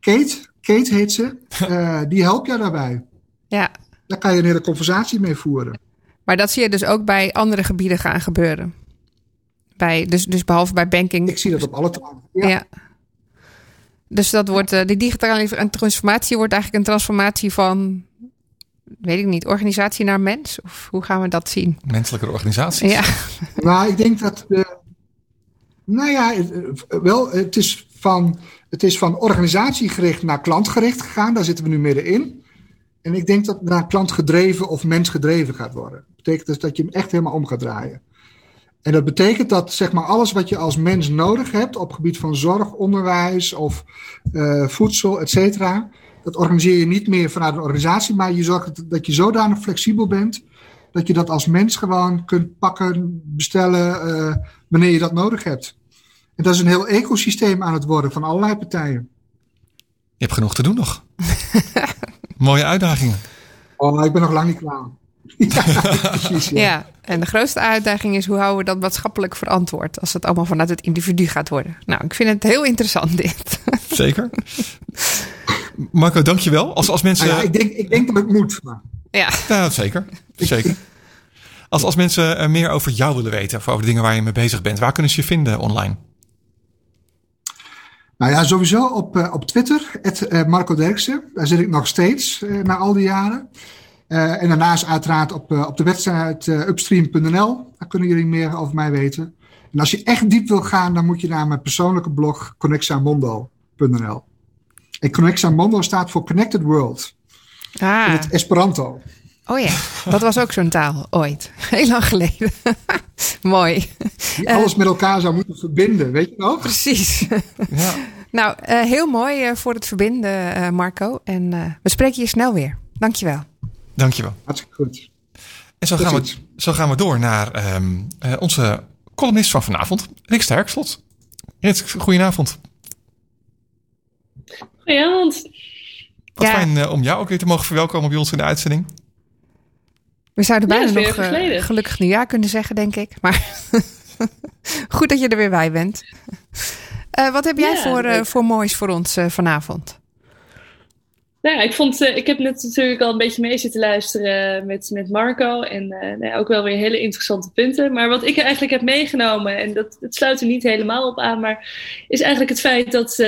Kate, Kate heet ze, eh, die helpt jou daarbij. Ja, Daar kan je een hele conversatie mee voeren. maar dat zie je dus ook bij andere gebieden gaan gebeuren. Bij, dus, dus behalve bij banking. Ik zie dat op alle terreinen. Ja. Ja. Dus dat wordt, eh, die digitale transformatie wordt eigenlijk een transformatie van, weet ik niet, organisatie naar mens? Of hoe gaan we dat zien? Menselijke organisaties. Ja, Nou, ik denk dat de. Nou ja, het- eh, wel, het is, van, het is van organisatiegericht naar klantgericht gegaan. Daar zitten we nu middenin. En ik denk dat het naar klantgedreven of mensgedreven gaat worden. Dat betekent dus dat je hem echt helemaal om gaat draaien. En dat betekent dat zeg maar, alles wat je als mens nodig hebt op gebied van zorg, onderwijs of eh, voedsel, et cetera. Dat organiseer je niet meer vanuit een organisatie, maar je zorgt dat- dat je zodanig flexibel bent dat je dat als mens gewoon kunt pakken, bestellen, eh, wanneer je dat nodig hebt. En dat is een heel ecosysteem aan het worden van allerlei partijen. Je hebt genoeg te doen nog. Mooie uitdagingen. Oh, ik ben nog lang niet klaar. ja, precies. Ja. ja. En de grootste uitdaging is hoe houden we dat maatschappelijk verantwoord als het allemaal vanuit het individu gaat worden. Nou, ik vind het heel interessant dit. Zeker. Marco, dankjewel. Als, als mensen... Nou ja, ik, denk, ik denk dat het moet. Maar Ja, Ja, zeker. zeker. Als, als mensen eh, meer over jou willen weten, of over de dingen waar je mee bezig bent, waar kunnen ze je vinden online? Nou ja, sowieso op, eh, op Twitter, eh, Marco Derksen. Daar zit ik nog steeds eh, na al die jaren. Eh, en daarnaast uiteraard op, eh, op de website upstream.nl. Daar kunnen jullie meer over mij weten. En als je echt diep wil gaan, dan moet je naar mijn persoonlijke blog connexamondo.nl. En Connexamondo staat voor Connected World. In ah, het Esperanto. oh ja, dat was ook zo'n taal ooit. Heel lang geleden. Mooi, Die alles met elkaar zou moeten verbinden, weet je nog? precies. Ja. Nou, eh, heel mooi eh, voor het verbinden, eh, Marco. En eh, we spreken je snel weer. Dankjewel. Dankjewel. Hartstikke goed. En zo Tot gaan, we, zo gaan we door naar ehm, eh, onze columnist van vanavond, Rick Sterkslot. Rick, goedenavond. Goedenavond. Wat Ja. fijn eh, om jou ook weer te mogen verwelkomen bij ons in de uitzending. We zouden Ja, bijna nog eh, gelukkig nieuwjaar kunnen zeggen, denk ik. Maar goed dat je er weer bij bent. Eh, wat heb jij Ja, voor, voor moois voor ons vanavond? Nou ja, ik, vond, eh, ik heb net natuurlijk al een beetje mee zitten luisteren met, met Marco. En eh, nou ook wel weer hele interessante punten. Maar wat ik eigenlijk heb meegenomen, en dat, dat sluit er niet helemaal op aan, maar is eigenlijk het feit dat eh,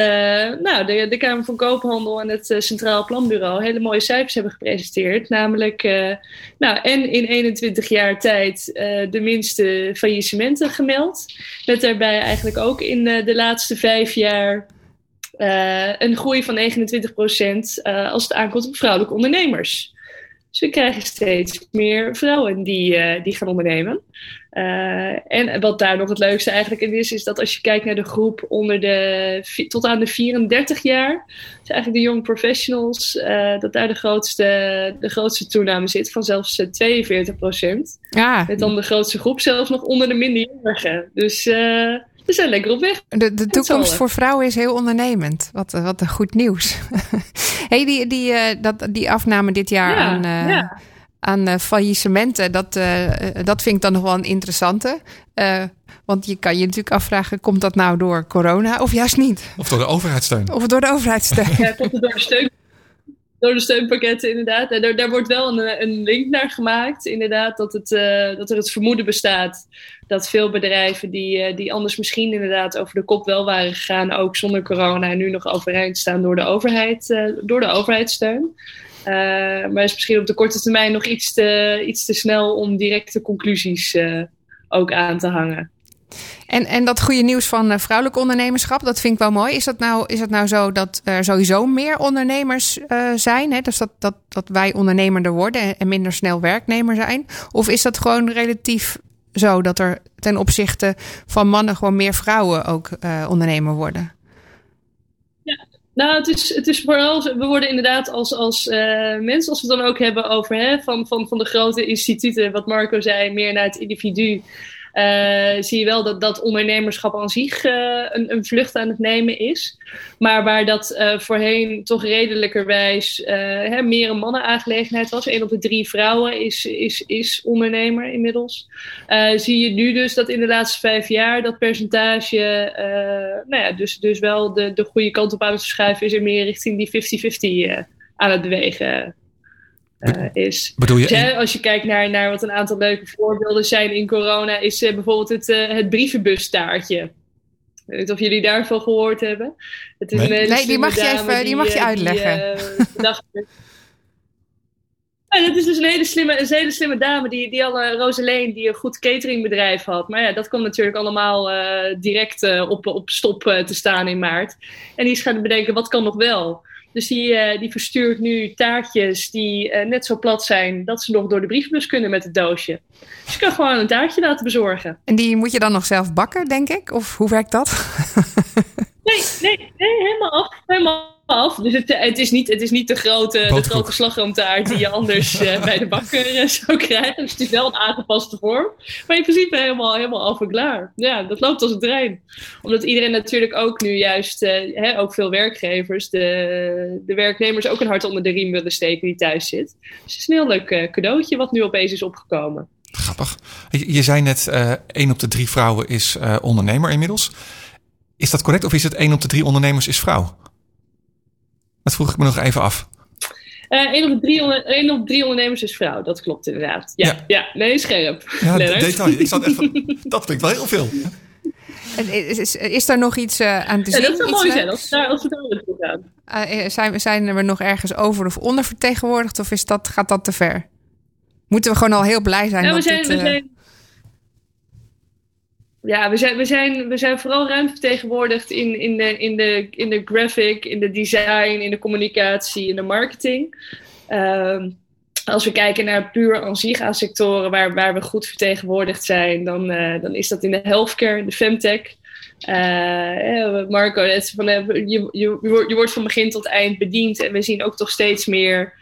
nou, de, de Kamer van Koophandel en het Centraal Planbureau hele mooie cijfers hebben gepresenteerd. Namelijk, nou, en in 21 jaar tijd de minste faillissementen gemeld. Met daarbij eigenlijk ook in de laatste vijf jaar eh, een groei van 29 procent als het aankomt op vrouwelijke ondernemers. Dus we krijgen steeds meer vrouwen die, eh, die gaan ondernemen. Eh, en wat daar nog het leukste eigenlijk in is, is dat als je kijkt naar de groep onder de, tot aan de 34 jaar, dus eigenlijk de young professionals, eh, dat daar de grootste, de grootste toename zit van zelfs eh, 42 procent. Ja, Met dan de grootste groep zelfs nog onder de minderjarigen. Dus eh, we zijn lekker op weg. de, de toekomst voor vrouwen is heel ondernemend. Wat, eh, wat een goed nieuws. hey, die, die, eh, dat, die afname dit jaar Ja, aan, eh, ja. aan eh, faillissementen, dat, dat vind ik dan nog wel een interessante. Want je kan je natuurlijk afvragen, komt dat nou door corona of juist niet? Of door de overheidssteun. Of door de overheidssteun? Ja, komt het door de steun. Door de steunpakketten, inderdaad. En daar, wordt wel een, een link naar gemaakt, inderdaad, dat, het, eh, dat er het vermoeden bestaat dat veel bedrijven die, eh, die anders misschien inderdaad over de kop wel waren gegaan, ook zonder corona, en nu nog overeind staan door de, overheid, eh, door de overheidssteun. Maar is misschien op de korte termijn nog iets te, iets te snel om directe conclusies ook aan te hangen. En, en dat goede nieuws van uh, vrouwelijk ondernemerschap, dat vind ik wel mooi. Is dat nou, is het nou zo dat er sowieso meer ondernemers uh, zijn? Hè? Dus dat, dat, dat wij ondernemerder worden en minder snel werknemer zijn? Of is dat gewoon relatief zo dat er ten opzichte van mannen gewoon meer vrouwen ook uh, ondernemer worden? Ja, nou, het is, het is vooral, we worden inderdaad als, als uh, mensen, als we het dan ook hebben over hè, van, van, van de grote instituten, wat Marco zei, meer naar het individu. Uh, zie je wel dat, dat ondernemerschap aan zich uh, een, een, vlucht aan het nemen is. Maar waar dat uh, voorheen toch redelijkerwijs hè, meer een mannenaangelegenheid was. Een op de drie vrouwen is, is, is ondernemer inmiddels. zie je nu dus dat in de laatste vijf jaar dat percentage nou ja, dus, dus wel de, de goede kant op aan het verschuiven is. En meer richting die 50-50 aan het bewegen is. Bedoel je? Dus, als je kijkt naar, naar wat een aantal leuke voorbeelden zijn in corona, is uh, bijvoorbeeld het, uh, het brievenbustaartje. Ik weet niet of jullie daarvan gehoord hebben. Het is nee, nee die mag je even die, die mag je uitleggen. Die, Ja, dat is dus een hele slimme, een hele slimme dame, die, die al, uh, Roseleen, die een goed cateringbedrijf had. Maar ja, dat kwam natuurlijk allemaal uh, direct uh, op, op stop te staan in maart. En die is gaan bedenken, wat kan nog wel? Dus die, uh, die verstuurt nu taartjes die uh, net zo plat zijn dat ze nog door de brievenbus kunnen met het doosje. Dus je kan gewoon een taartje laten bezorgen. En die moet je dan nog zelf bakken, denk ik? Of hoe werkt dat? nee, nee, nee, helemaal af. Helemaal af. Dus het, het, is, niet, het is niet de grote, de grote slagroomtaart die je anders uh, bij de bakker uh, zou krijgen. Dus het is wel een aangepaste vorm. Maar in principe helemaal, helemaal af en klaar. Ja, dat loopt als een trein. Omdat iedereen natuurlijk ook nu juist, uh, hè, ook veel werkgevers, de, de werknemers ook een hart onder de riem willen steken die thuis zit. Dus het is een heel leuk cadeautje wat nu opeens is opgekomen. Grappig. Je, je zei net, één op de drie vrouwen is ondernemer inmiddels. Is dat correct of is het één op de drie ondernemers is vrouw? Dat vroeg ik me nog even af. Uh, één, op drie één op drie ondernemers is vrouw, dat klopt inderdaad. Ja, ja. ja nee, scherp. Ja, detail. Ik zat even, dat klinkt wel heel veel. Is, is, is daar nog iets uh, aan te zien? Ja, dat zou mooi zijn als, als we daar naartoe gaan. Uh, zijn, zijn we nog ergens over of ondervertegenwoordigd of is dat, gaat dat te ver? Moeten we gewoon al heel blij zijn ja, dat we zijn, dit, we zijn ja, we zijn, we, zijn, we zijn vooral ruim vertegenwoordigd in, in, de, in, de, in de graphic, in de design, in de communicatie, in de marketing. Um, als we kijken naar puur aan sectoren waar, waar we goed vertegenwoordigd zijn, dan, uh, dan is dat in de healthcare, de femtech. Uh, Marco, van, uh, je, je, je wordt van begin tot eind bediend en we zien ook toch steeds meer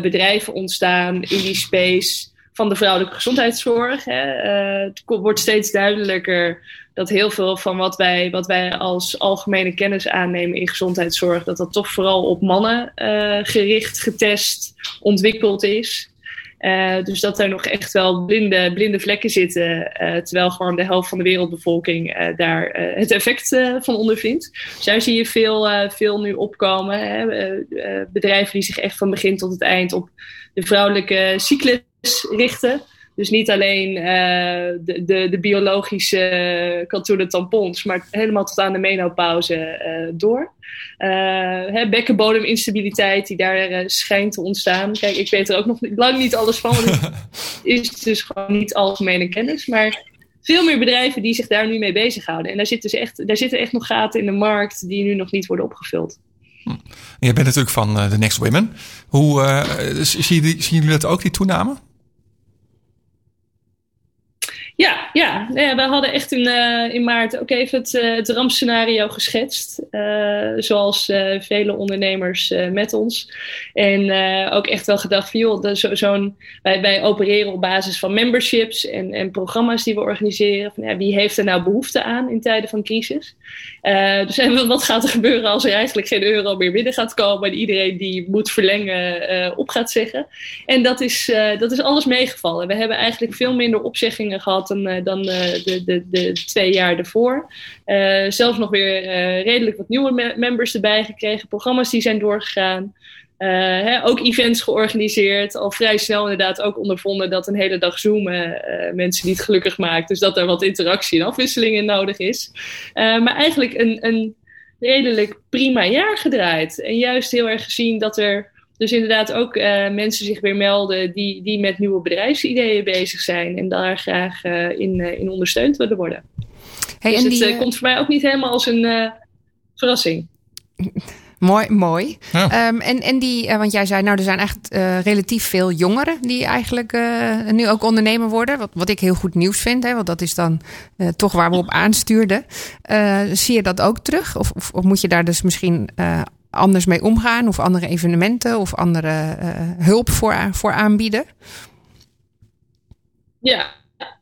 bedrijven ontstaan in die space van de vrouwelijke gezondheidszorg. Hè. Uh, het wordt steeds duidelijker dat heel veel van wat wij, wat wij als algemene kennis aannemen in gezondheidszorg, dat dat toch vooral op mannen uh, gericht, getest, ontwikkeld is. Uh, dus dat er nog echt wel blinde, blinde vlekken zitten, terwijl gewoon de helft van de wereldbevolking daar het effect van ondervindt. Dus zie je veel, veel nu opkomen. Hè. bedrijven die zich echt van begin tot het eind op de vrouwelijke cyclus richten. Dus niet alleen uh, de, de, de, biologische katoenen tampons, maar helemaal tot aan de menopauze uh, door. Uh, bekkenbodeminstabiliteit die daar schijnt te ontstaan. Kijk, ik weet er ook nog lang niet alles van, want het is dus gewoon niet algemene kennis. Maar veel meer bedrijven die zich daar nu mee bezighouden. En daar zitten, dus echt, daar zitten echt nog gaten in de markt die nu nog niet worden opgevuld. Hm. Je bent natuurlijk van de Next Women. Hoe zien jullie dat ook, die toename? Ja, ja, ja, we hadden echt in, uh, in maart ook even het, uh, het rampscenario geschetst. Zoals vele ondernemers met ons. En ook echt wel gedacht van zo'n, wij, wij opereren op basis van memberships en, en programma's die we organiseren. Wie heeft er nou behoefte aan in tijden van crisis? dus wat gaat er gebeuren als er eigenlijk geen euro meer binnen gaat komen en iedereen die moet verlengen op gaat zeggen? En dat is, dat is alles meegevallen. We hebben eigenlijk veel minder opzeggingen gehad dan, eh, dan eh, de, de, de twee jaar ervoor. Eh, zelfs nog weer redelijk wat nieuwe members erbij gekregen. Programma's die zijn doorgegaan. Hè, ook events georganiseerd. Al vrij snel inderdaad ook ondervonden dat een hele dag zoomen mensen niet gelukkig maakt. Dus dat er wat interactie en afwisseling in nodig is. Maar eigenlijk een, een redelijk prima jaar gedraaid. En juist heel erg gezien dat er dus inderdaad ook uh, mensen zich weer melden die, die met nieuwe bedrijfsideeën bezig zijn en daar graag uh, in, uh, in ondersteund willen worden. Hey, dus en het die, eh, eh, komt voor mij ook niet helemaal als een eh, verrassing. Mooi, mooi. Ja. Ehm, en, en die, eh, want jij zei, nou, er zijn echt eh, relatief veel jongeren die eigenlijk eh, nu ook ondernemer worden. Wat, wat ik heel goed nieuws vind, hè, want dat is dan eh, toch waar we op aanstuurden. Eh, zie je dat ook terug? Of, of, of moet je daar dus misschien eh, anders mee omgaan? Of andere evenementen of andere eh, hulp voor, voor aanbieden? Ja,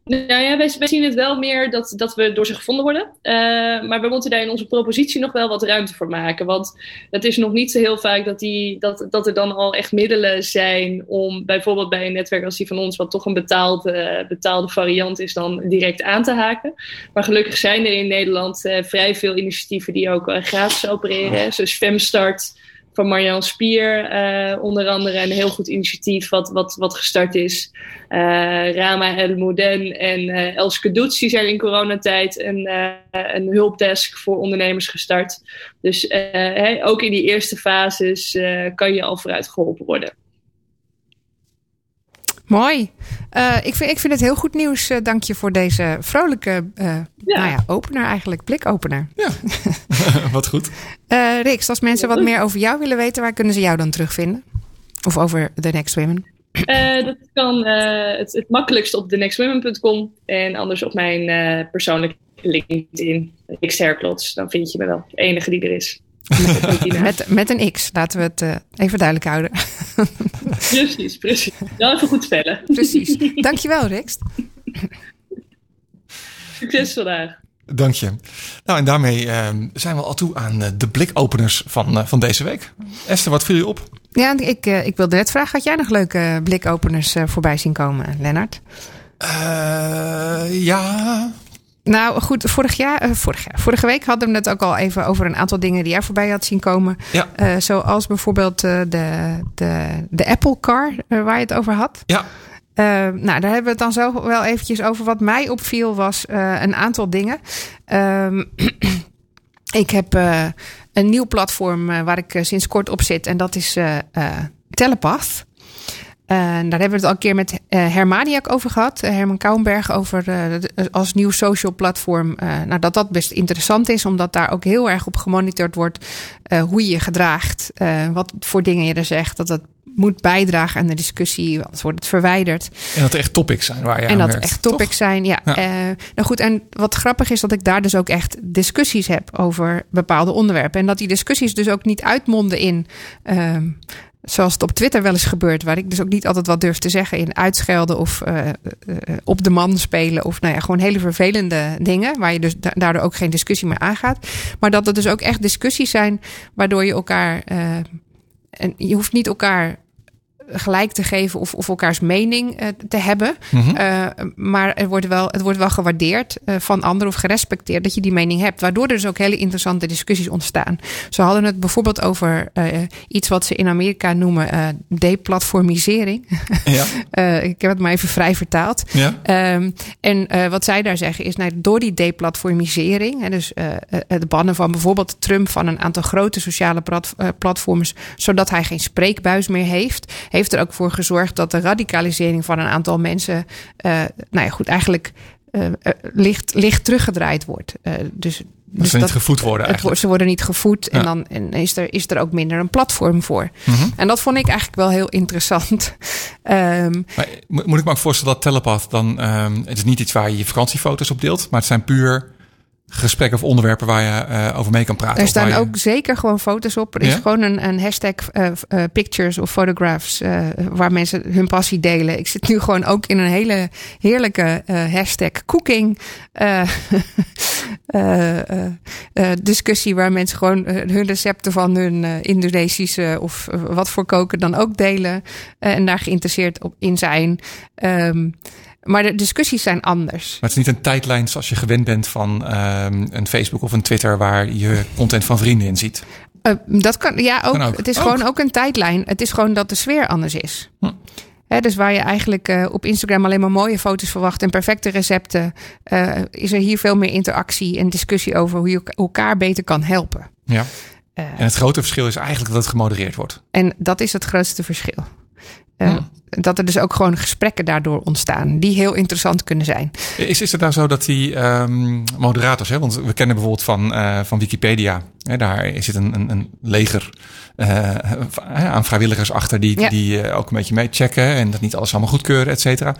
nou ja, wij, wij zien het wel meer dat, dat we door ze gevonden worden. Eh, maar we moeten daar in onze propositie nog wel wat ruimte voor maken. Want het is nog niet zo heel vaak dat, die, dat, dat er dan al echt middelen zijn om bijvoorbeeld bij een netwerk als die van ons, wat toch een betaald, eh, betaalde variant is, dan direct aan te haken. Maar gelukkig zijn er in Nederland eh, vrij veel initiatieven die ook eh, gratis opereren. Zoals Femstart van Marjan Spier, eh, onder andere een heel goed initiatief wat, wat, wat gestart is. Eh, Rama El Mouden en eh Elske Doets, die zijn in coronatijd een, eh, een hulpdesk voor ondernemers gestart. Dus eh, hè, ook in die eerste fases eh, kan je al vooruit geholpen worden. Mooi. Eh, ik, vind, ik vind het heel goed nieuws. Dank je voor deze vrolijke eh, Nou ja, opener eigenlijk, blikopener. Ja, wat goed. Eh Rix, als mensen wat meer over jou willen weten, waar kunnen ze jou dan terugvinden? Of over The Next Women? Eh, dat kan eh, het, het makkelijkst op thenextwomen.com en anders op mijn persoonlijke LinkedIn, X Herklots. Dan vind je me wel. De enige die er is. Met, met een X, laten we het even duidelijk houden. precies, precies. Wel even goed spellen. Precies. Dankjewel, Rix. Succes vandaag. Dank je. Nou, en daarmee eh, zijn we al toe aan eh, de blikopeners van, eh, van deze week. Esther, wat viel je op? Ja, ik, eh, ik wilde net vragen, had jij nog leuke blikopeners voorbij zien komen, Lennart? Ja. Nou goed, vorig jaar, vorig jaar, vorige week hadden we het ook al even over een aantal dingen die jij voorbij had zien komen. Ja. Zoals bijvoorbeeld de, de, de Apple Car waar je het over had. Ja. Eh, nou, daar hebben we het dan zo wel eventjes over. Wat mij opviel was eh, een aantal dingen. Ehm, ik heb eh, een nieuw platform eh, waar ik sinds kort op zit. En dat is Telepath. En daar hebben we het al een keer met Hermaniak over gehad. Eh, Herman Kouwenberg over als nieuw social platform. nou, dat dat best interessant is, omdat daar ook heel erg op gemonitord wordt hoe je je gedraagt. wat voor dingen je er zegt. Dat dat moet bijdragen aan de discussie, anders wordt het verwijderd. En dat er echt topics zijn waar je En dat werkt, echt toch? topics zijn. Ja. Ja. Nou goed, en wat grappig is dat ik daar dus ook echt discussies heb over bepaalde onderwerpen. En dat die discussies dus ook niet uitmonden in. ehm, Zoals het op Twitter wel eens gebeurt, waar ik dus ook niet altijd wat durf te zeggen in uitschelden of eh, eh, op de man spelen. Of nou ja, gewoon hele vervelende dingen, waar je dus da- daardoor ook geen discussie meer aangaat. Maar dat er dus ook echt discussies zijn waardoor je elkaar. eh, en je hoeft niet elkaar gelijk te geven of, of elkaars mening eh, te hebben. Mhm. Uh, maar er wordt wel, het wordt wel gewaardeerd uh, van anderen of gerespecteerd dat je die mening hebt. Waardoor er dus ook hele interessante discussies ontstaan. Ze hadden het bijvoorbeeld over iets wat ze in Amerika noemen deplatformisering. Ja. ik heb het maar even vrij vertaald. Ja. Um, en wat zij daar zeggen is, nou, door die deplatformisering, hè, dus het bannen van bijvoorbeeld Trump van een aantal grote sociale plat, platforms, zodat hij geen spreekbuis meer heeft, heeft er ook voor gezorgd dat de radicalisering van een aantal mensen, uh, nou ja, goed, eigenlijk uh, licht, licht teruggedraaid wordt. Uh, dus dus ze niet gevoed worden eigenlijk. Het, ze worden niet gevoed ja. en dan en is, er, is er ook minder een platform voor. Mm -hmm. En dat vond ik eigenlijk wel heel interessant. um, maar, moet ik me ook voorstellen dat Telepath dan... Um, het is niet iets waar je je vakantiefoto's op deelt... maar het zijn puur gesprekken of onderwerpen waar je uh, over mee kan praten. Er staan je... ook zeker gewoon foto's op. Er is Ja? gewoon een, een hashtag uh, uh, pictures of photographs waar mensen hun passie delen. Ik zit nu gewoon ook in een hele heerlijke hashtag cooking discussie waar mensen gewoon hun recepten van hun Indonesische of wat voor koken dan ook delen en daar geïnteresseerd op in zijn. Um, maar de discussies zijn anders. Maar het is niet een tijdlijn zoals je gewend bent van um, een Facebook of een Twitter waar je content van vrienden in ziet. Uh, dat kan, ja, ook. Kan ook. Het is ook. gewoon ook een tijdlijn. Het is gewoon dat de sfeer anders is. Hm. He, dus waar je eigenlijk uh, op Instagram alleen maar mooie foto's verwacht en perfecte recepten, uh, is er hier veel meer interactie en discussie over hoe je elkaar beter kan helpen. Ja. en het grote verschil is eigenlijk dat het gemodereerd wordt. En dat is het grootste verschil. Eh, Hmm. Dat er dus ook gewoon gesprekken daardoor ontstaan, die heel interessant kunnen zijn. Is, is het nou zo dat die ehm, moderators, hè, want we kennen bijvoorbeeld van, eh, van Wikipedia, hè, daar zit een, een, een leger eh, aan vrijwilligers achter die, Ja. die eh, ook een beetje meechecken en dat niet alles allemaal goedkeuren, et cetera.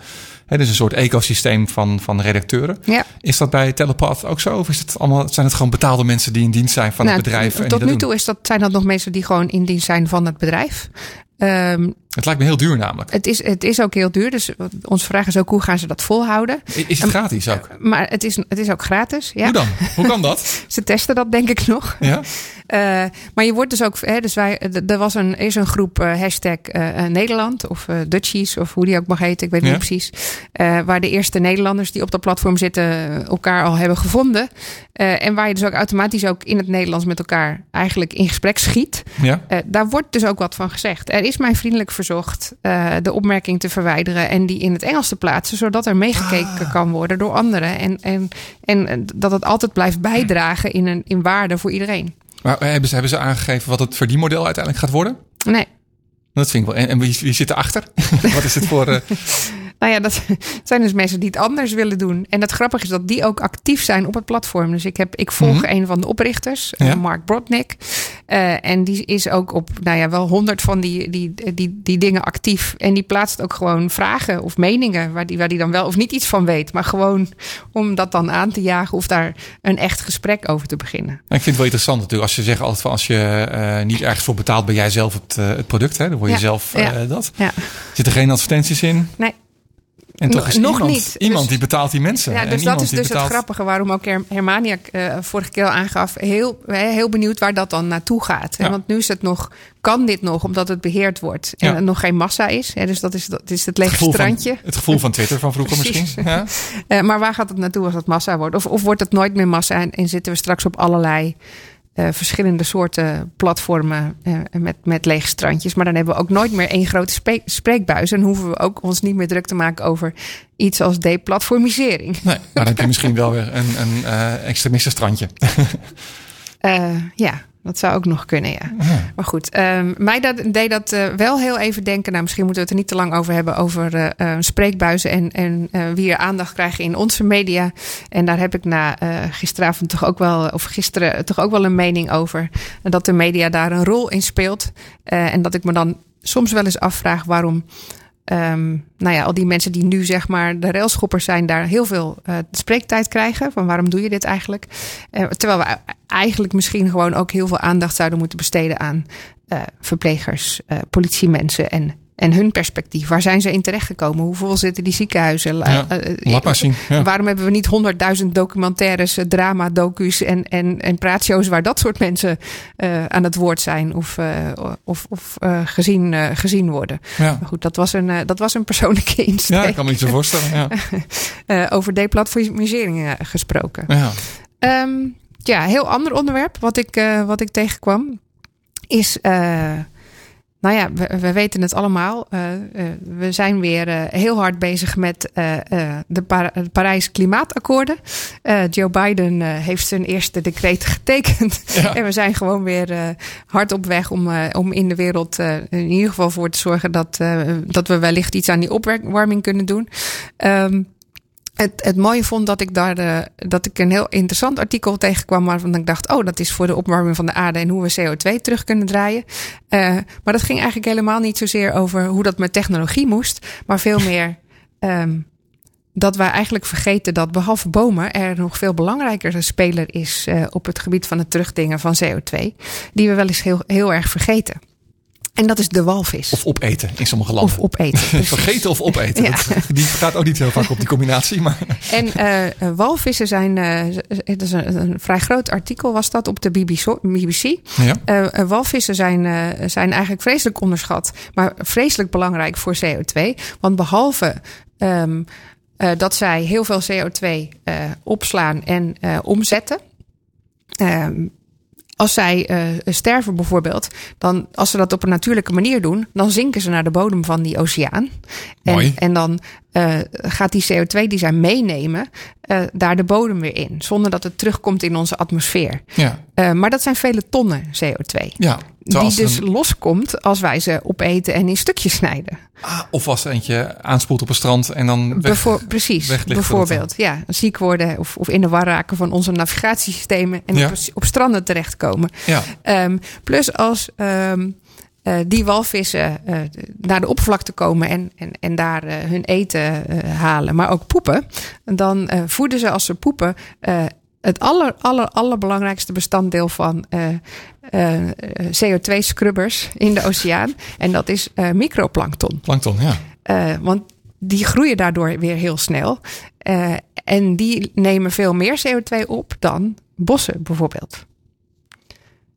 Hè, dus een soort ecosysteem van, van redacteuren. Ja. Is dat bij Telepath ook zo? Of is het allemaal, zijn het gewoon betaalde mensen die in dienst zijn van Nou, het bedrijf? en die tot nu doen? toe is dat, zijn dat nog mensen die gewoon in dienst zijn van het bedrijf. Ehm, Het lijkt me heel duur namelijk. Het, is, het is ook heel duur, dus onze vraag is ook hoe gaan ze dat volhouden. Is het gratis ook? Maar het is, het is ook gratis. Ja. Hoe dan? Hoe kan dat? Ze testen dat denk ik nog. Ja? Eh, maar je wordt dus ook, hè, dus wij, er was een, is een groep eh, hashtag eh, eh, Nederland of eh Dutchies of hoe die ook mag heten, ik weet Ja. niet precies. Eh, waar de eerste Nederlanders die op dat platform zitten eh, elkaar al hebben gevonden. Eh, en waar je dus ook automatisch ook in het Nederlands met elkaar eigenlijk in gesprek schiet. Ja? Eh, daar wordt dus ook wat van gezegd. Er is mij vriendelijk verzocht eh, de opmerking te verwijderen en die in het Engels te plaatsen, zodat er meegekeken kan worden door anderen. En, en, en eh, dat het altijd blijft bijdragen in, een, in waarde voor iedereen. Maar hebben ze, hebben ze aangegeven wat het verdienmodel uiteindelijk gaat worden? Nee. Dat vind ik wel. En, en wie, wie zit erachter? wat is het voor... eh, Nou ja, dat zijn dus mensen die het anders willen doen. En het grappige is dat die ook actief zijn op het platform. Dus ik, heb, ik volg Mhm. een van de oprichters, eh, Ja. Mark Brodnick. Eh, en die is ook op, nou ja, wel honderd van die, die, die, die dingen actief. En die plaatst ook gewoon vragen of meningen waar die, waar die dan wel of niet iets van weet. Maar gewoon om dat dan aan te jagen of daar een echt gesprek over te beginnen. Nou, ik vind het wel interessant natuurlijk. Als je zegt altijd van als je eh, niet ergens voor betaalt, ben jij zelf het, het product. Hè? Dan word je Ja, zelf ja. dat. Ja. Zitten geen advertenties in. Nee. En toch Nog- is nog iemand, niet. iemand Dus- die betaalt die mensen. Ja, En dus dat is dus betaalt... het grappige waarom ook Her- Hermania eh, vorige keer al aangaf. Heel, heel benieuwd waar dat dan naartoe gaat. Ja. Want nu is het nog, kan dit nog omdat het beheerd wordt en Ja. er nog geen massa is. Hè, dus dat is, dat is het lege van- strandje. het gevoel van Twitter van vroeger misschien. Ja? Eh, maar waar gaat het naartoe als het massa wordt? Of, of wordt het nooit meer massa en, en zitten we straks op allerlei eh, verschillende soorten platformen eh, met, met lege strandjes. Maar dan hebben we ook nooit meer één grote spreek- spreekbuis. En hoeven we ook ons niet meer druk te maken over iets als deplatformisering. Nee, maar dan heb je misschien wel weer een, een eh extremistenstrandje. Eh, ja, dat zou ook nog kunnen, ja. Maar goed, ehm, mij dat, deed dat eh, wel heel even denken. Nou, misschien moeten we het er niet te lang over hebben. Over eh, eh, spreekbuizen en, en eh, wie er aandacht krijgen in onze media. En daar heb ik na gisteravond toch ook wel, of gisteren toch ook wel een mening over. En dat de media daar een rol in speelt. En dat ik me dan soms wel eens afvraag waarom. Ehm, nou ja, al die mensen die nu zeg maar de railschoppers zijn, daar heel veel eh, spreektijd krijgen. Van waarom doe je dit eigenlijk? Eh, terwijl we eigenlijk misschien gewoon ook heel veel aandacht zouden moeten besteden aan eh, verplegers, politiemensen en, en hun perspectief. Waar zijn ze in terechtgekomen? Hoeveel zitten die ziekenhuizen? Ja, Eh, eh, Laat maar zien. Ja. Waarom hebben we niet honderdduizend documentaires, eh, drama-docu's en, en, en praatshows waar dat soort mensen eh, aan het woord zijn of, eh, of, of eh, gezien, eh, gezien worden? Ja. Maar goed, dat was een, eh, dat was een persoonlijke insteek. ja, ik kan me niet zo voorstellen. Ja. Eh, over deplatformisering eh, gesproken. Ja. Ehm, ja, heel ander onderwerp wat ik, eh, wat ik tegenkwam is. Nou ja, we, we weten het allemaal. Eh, eh, we zijn weer eh, heel hard bezig met de Par- Parijs Klimaatakkoorden. Joe Biden heeft zijn eerste decreet getekend. Ja. En we zijn gewoon weer hard op weg om, om in de wereld in ieder geval voor te zorgen dat, dat we wellicht iets aan die opwarming kunnen doen. Ehm, het, het mooie vond dat ik daar eh, dat ik een heel interessant artikel tegenkwam waarvan ik dacht, oh, dat is voor de opwarming van de aarde en hoe we CO2 terug kunnen draaien. Eh, maar dat ging eigenlijk helemaal niet zozeer over hoe dat met technologie moest, maar veel meer ehm, dat wij eigenlijk vergeten dat behalve bomen er nog veel belangrijker een speler is eh, op het gebied van het terugdingen van CO2, die we wel eens heel, heel erg vergeten. En dat is de walvis. Of opeten in sommige landen. Of opeten. Vergeten of opeten. Ja. Dat, die gaat ook niet heel vaak op die combinatie. Maar En eh, eh, walvissen zijn, het is een, een vrij groot artikel was dat op de BBC. Ja. Walvissen zijn, zijn eigenlijk vreselijk onderschat, maar vreselijk belangrijk voor CO2. Want behalve ehm, eh, dat zij heel veel CO2 eh, opslaan en omzetten. ehm, als zij eh, sterven bijvoorbeeld, dan als ze dat op een natuurlijke manier doen, dan zinken ze naar de bodem van die oceaan. Mooi. En, en dan eh, gaat die CO2 die zij meenemen, eh, daar de bodem weer in, zonder dat het terugkomt in onze atmosfeer. Ja. Maar dat zijn vele tonnen CO2. ja. Die dus een- loskomt als wij ze opeten en in stukjes snijden. Ah, of als er eentje aanspoelt op een strand en dan weg, precies, bijvoorbeeld. Ja, ziek worden of, of in de war raken van onze navigatiesystemen en Ja. op, op stranden terechtkomen. Ja, Ehm, plus als ehm, eh, die walvissen eh, naar de oppervlakte komen en, en, en daar eh, hun eten halen, maar ook poepen, dan voeden ze als ze poepen het aller, aller, allerbelangrijkste bestanddeel van eh, eh, CO2-scrubbers in de oceaan. En dat is eh, microplankton. plankton, ja. Eh, want die groeien daardoor weer heel snel. Eh, en die nemen veel meer CO2 op dan bossen bijvoorbeeld.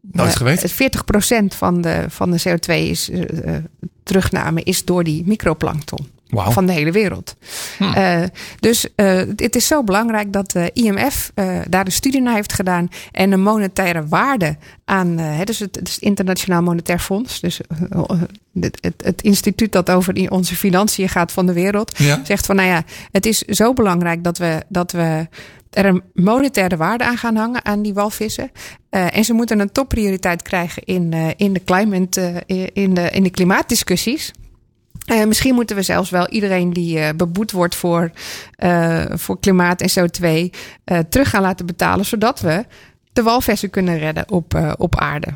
Nooit Eh, geweten. het 40% van de, van de CO2 is, eh, eh, terugname is door die microplankton Van de hele wereld. Hm. Eh, dus eh, het is zo belangrijk dat de IMF eh, daar een studie naar heeft gedaan en een monetaire waarde aan, eh, hè, dus het, het is het Internationaal Monetair Fonds, dus eh, eh, het, het, het instituut dat over onze financiën gaat van de wereld, Ja, zegt van nou ja, het is zo belangrijk dat we, dat we er een monetaire waarde aan gaan hangen aan die walvissen. Eh, en ze moeten een topprioriteit krijgen in, eh, in, de, climate, eh, in, de, in de klimaatdiscussies. Eh, misschien moeten we zelfs wel iedereen die eh, beboet wordt voor, eh, voor klimaat en CO2 eh, terug gaan laten betalen, zodat we de walvissen kunnen redden op, op aarde.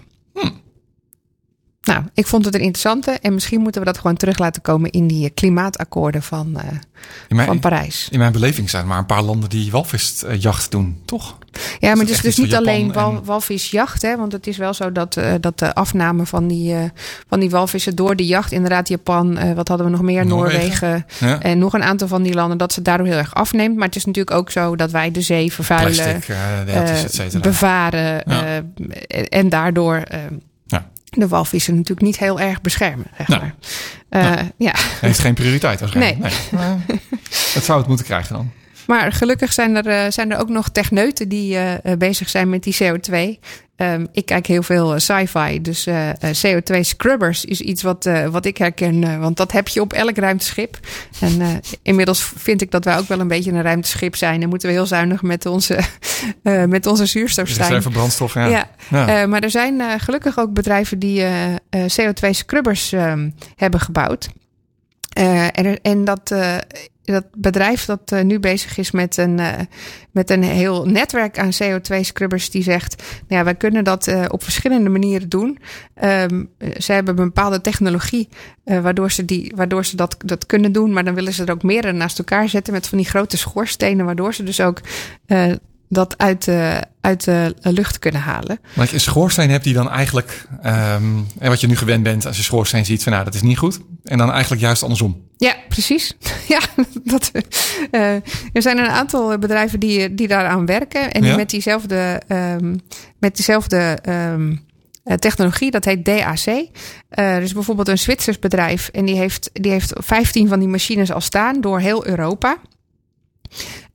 Nou, ik vond het een interessante en misschien moeten we dat gewoon terug laten komen in die eh, klimaatakkoorden van, eh, mijn, van Parijs. in mijn beleving zijn er maar een paar landen die walvisjacht doen, toch? Ja, maar het is dus niet alleen Japan wal, en- walvisjacht, hè? Want het is wel zo dat, eh, dat de afname van die, eh, van die walvissen door de jacht, inderdaad Japan, eh, wat hadden we nog meer, Noorwegen. Noorwegen, Ja. en nog een aantal van die landen, dat ze daardoor heel erg afneemt. Maar het is natuurlijk ook zo dat wij de zee vervuilen, Plastic, eh, eh, bevaren Ja. eh, en daardoor eh. De walvissen natuurlijk niet heel erg beschermen. Zeg Nou. maar. Eh, ja. Heeft geen prioriteit waarschijnlijk. Nee. Dat zou het moeten krijgen dan. Maar gelukkig zijn er, eh, zijn er ook nog techneuten die eh, eh, bezig zijn met die CO2. Ehm, ik kijk heel veel sci-fi, dus eh, eh, CO2 scrubbers is iets wat, wat ik herken. want dat heb je op elk ruimteschip. En inmiddels vind ik dat wij ook wel een beetje een ruimteschip zijn. En moeten we heel zuinig met onze, met onze zuurstof zijn. Reserve brandstof, ja. Ja, Ja. maar er zijn gelukkig ook bedrijven die eh, eh, CO2-scrubbers ehm, hebben gebouwd. En, en dat, dat bedrijf dat eh, nu bezig is met een, eh, met een heel netwerk aan CO2-scrubbers, die zegt: nou ja, wij kunnen dat eh, op verschillende manieren doen. Ehm, ze hebben een bepaalde technologie waardoor, ze die, waardoor ze dat, dat kunnen doen, maar dan willen ze er ook meerdere naast elkaar zetten met van die grote schoorstenen, waardoor ze dus ook dat uit de, uit de lucht kunnen halen. Maar je een schoorsteen hebt die dan eigenlijk... ehm, en wat je nu gewend bent als je schoorsteen ziet van nou, dat is niet goed. En dan eigenlijk juist andersom. Ja, precies. Ja, dat, eh, er zijn een aantal bedrijven die, die daaraan werken. En die Ja. met diezelfde, ehm, met diezelfde ehm, eh, technologie, dat heet DAC. Eh dus bijvoorbeeld een Zwitsers bedrijf. En die heeft, die heeft 15 van die machines al staan door heel Europa.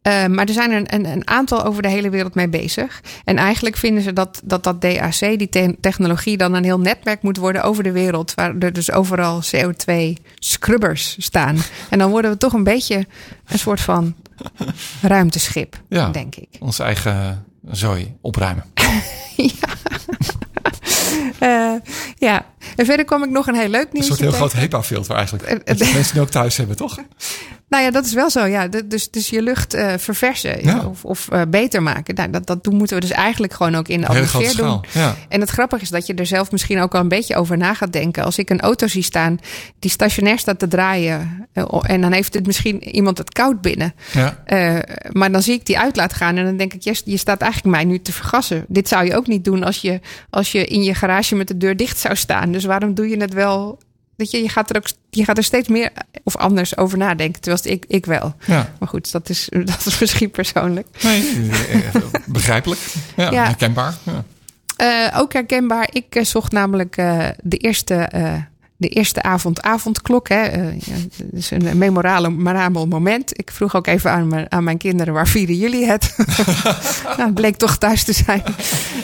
Eh, maar er zijn een, een, een aantal over de hele wereld mee bezig. En eigenlijk vinden ze dat dat, dat DAC, die te- technologie, dan een heel netwerk moet worden over de wereld. Waar er dus overal CO2-scrubbers staan. En dan worden we toch een beetje een soort van ruimteschip, Ja. denk ik. Onze eigen zooi opruimen. Eh, ja, en verder kwam ik nog een heel leuk Een nieuws. soort heel groot HEPA-filter eigenlijk. Eh, Dat je mensen die ook thuis hebben, toch? Nou ja, dat is wel zo. Ja. Dus, dus je lucht eh, verversen Ja. of, of eh, beter maken. Nou, dat, dat doen, moeten we dus eigenlijk gewoon ook in de atmosfeer doen. Ja. En het grappige is dat je er zelf misschien ook al een beetje over na gaat denken. Als ik een auto zie staan die stationair staat te draaien. eh, en dan heeft het misschien iemand het koud binnen. Ja. Maar dan zie ik die uit laten gaan. En dan denk ik, yes, je staat eigenlijk mij nu te vergassen. Dit zou je ook niet doen als je, als je in je garage met de deur dicht zou staan. Dus waarom doe je het wel? Dat je, je, gaat er ook, je gaat er steeds meer of anders over nadenken. Terwijl ik, ik wel. ja. Maar goed, dat is, dat is misschien persoonlijk. Nee, eh, begrijpelijk. Ja, Ja. herkenbaar. Ja. Eh, ook herkenbaar. Ik eh, zocht namelijk eh, de eerste. eh, de eerste avond avondklok. Hè. Eh, ja, dat is een memorabel, moment. Ik vroeg ook even aan mijn, aan mijn kinderen... waar vieren jullie het? nou, het bleek toch thuis te zijn.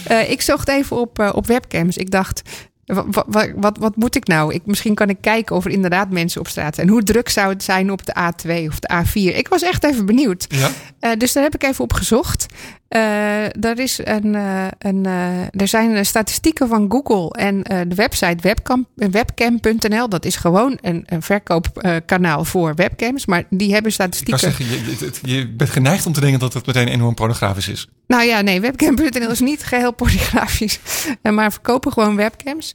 Eh, ik zocht even op, eh, op webcams. Ik dacht... Wat, wat, wat, wat moet ik nou? Ik, misschien kan ik kijken of er inderdaad mensen op straat zijn. Hoe druk zou het zijn op de A2 of de A4? Ik was echt even benieuwd. Ja. Eh, dus daar heb ik even op gezocht. Uh, er, is een, uh, een, uh, er zijn statistieken van Google en de website webcam, webcam.nl. Dat is gewoon een, een verkoopkanaal voor webcams. Maar die hebben statistieken. Zeggen, je, je, bent geneigd om te denken dat het meteen enorm pornografisch is. Nou ja, nee, webcam.nl is niet geheel pornografisch. maar verkopen gewoon webcams.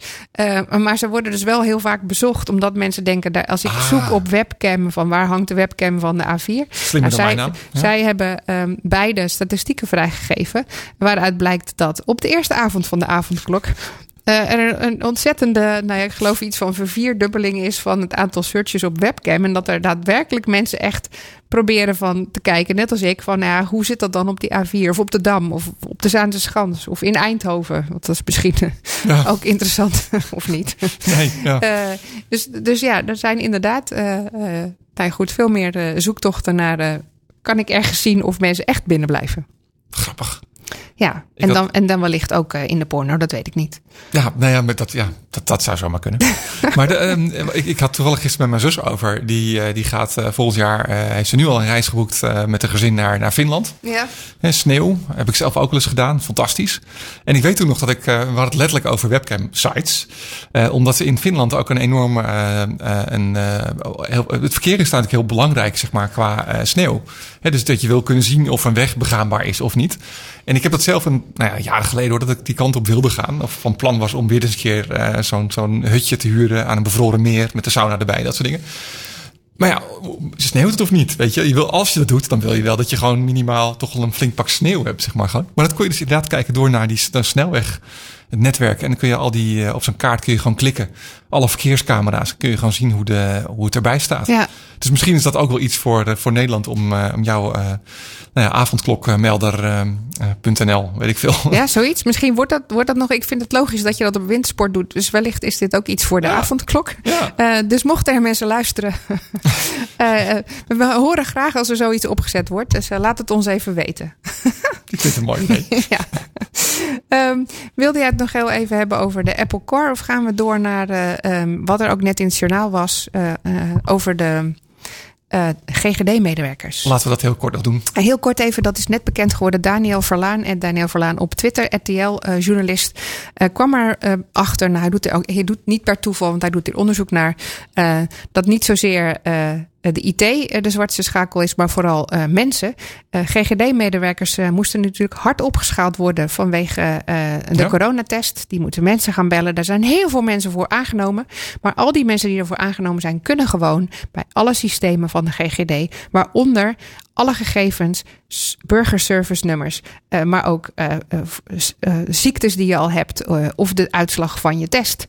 maar ze worden dus wel heel vaak bezocht. Omdat mensen denken, als ik Ah. zoek op webcam, van waar hangt de webcam van de A4? Slimmer dan zij, mijn naam. Ja. zij hebben um, beide statistieken vrijgegeven. Waaruit blijkt dat op de eerste avond van de avondklok. Uh, er een ontzettende, nou ja, ik geloof iets van vervierdubbeling is van het aantal searches op webcam. En dat er daadwerkelijk mensen echt proberen van te kijken, net als ik, van nou ja, hoe zit dat dan op die A4 of op de Dam of op de Zaanse Schans of in Eindhoven. Want dat is misschien ja. ook interessant of niet. Nee, ja. Uh, dus, dus ja, er zijn inderdaad uh, nou goed, veel meer zoektochten naar kan ik ergens zien of mensen echt binnen blijven. Grappig. Ja, en, had... dan, en dan wellicht ook uh, in de porno, dat weet ik niet. Ja, nou ja, maar dat, ja, dat, dat zou zomaar kunnen. maar de, um, ik, ik had toevallig gisteren met mijn zus over. Die, uh, die gaat uh, volgend jaar, heeft ze nu al een reis geboekt met een gezin naar, naar Finland. Ja. En sneeuw, heb ik zelf ook wel eens gedaan. Fantastisch. En ik weet toen nog dat ik, we hadden het letterlijk over webcam sites. omdat ze in Finland ook een enorme, een, heel, het verkeer is natuurlijk heel belangrijk, zeg maar, qua sneeuw. He, dus dat je wil kunnen zien of een weg begaanbaar is of niet. En ik heb dat zelf een nou ja, jaren geleden hoor, dat ik die kant op wilde gaan. Of van plan was om weer eens een keer uh, zo'n zo'n hutje te huren aan een bevroren meer met de sauna erbij, dat soort dingen. Maar ja, sneeuwt het of niet? Weet je, je wil, als je dat doet, dan wil je wel dat je gewoon minimaal toch wel een flink pak sneeuw hebt, zeg maar. Gewoon. Maar dat kon je dus inderdaad kijken door naar die snelweg, het netwerk. En dan kun je al die, uh, op zo'n kaart kun je gewoon klikken. Alle verkeerscamera's kun je gewoon zien hoe, de, hoe het erbij staat. Ja. Dus misschien is dat ook wel iets voor, uh, voor Nederland om, uh, om jouw uh, nou ja, avondklokmelder.nl, weet ik veel. Ja, zoiets. Misschien wordt dat, wordt dat nog. Ik vind het logisch dat je dat op wintersport doet. Dus wellicht is dit ook iets voor de Ja. avondklok. Ja. Dus mochten er mensen luisteren. we horen graag als er zoiets opgezet wordt. Dus laat het ons even weten. Ik vind het mooi ja. Um, wilde jij het nog heel even hebben over de Apple Car? Of gaan we door naar um, wat er ook net in het journaal was over de. Uh, GGD-medewerkers. Laten we dat heel kort nog doen. Heel kort even, dat is net bekend geworden. Daniel Verlaan en Daniel Verlaan op Twitter, RTL-journalist, uh, kwam erachter. achter. Nou, hij doet, er ook, hij doet niet per toeval, want hij doet er onderzoek naar. Dat niet zozeer de IT de zwartste schakel is, maar vooral uh, mensen. Uh, GGD-medewerkers uh, moesten natuurlijk hard opgeschaald worden vanwege de ja. coronatest. Die moeten mensen gaan bellen. Daar zijn heel veel mensen voor aangenomen. Maar al die mensen die ervoor aangenomen zijn, kunnen gewoon bij alle systemen van de GGD, waaronder alle gegevens, burgerservice nummers, maar ook ziektes die je al hebt of de uitslag van je test.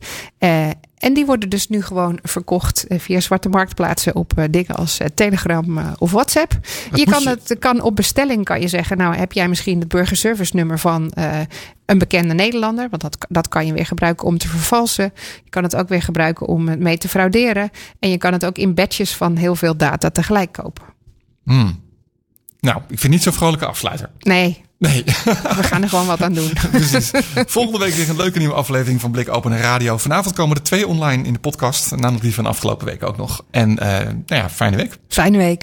En die worden dus nu gewoon verkocht via zwarte marktplaatsen op dingen als Telegram of WhatsApp. Wat je kan je... het kan op bestelling kan je zeggen, nou heb jij misschien het burgerservice nummer van een bekende Nederlander, want dat, dat kan je weer gebruiken om te vervalsen. Je kan het ook weer gebruiken om mee te frauderen. En je kan het ook in batches van heel veel data tegelijk kopen. Hmm. Nou, ik vind niet zo'n vrolijke afsluiter. Nee. Nee. We gaan er gewoon wat aan doen. Precies. Volgende week weer een leuke nieuwe aflevering van Blik Open Radio. Vanavond komen er twee online in de podcast. Namelijk die van afgelopen week ook nog. En uh, nou ja, fijne week. Fijne week.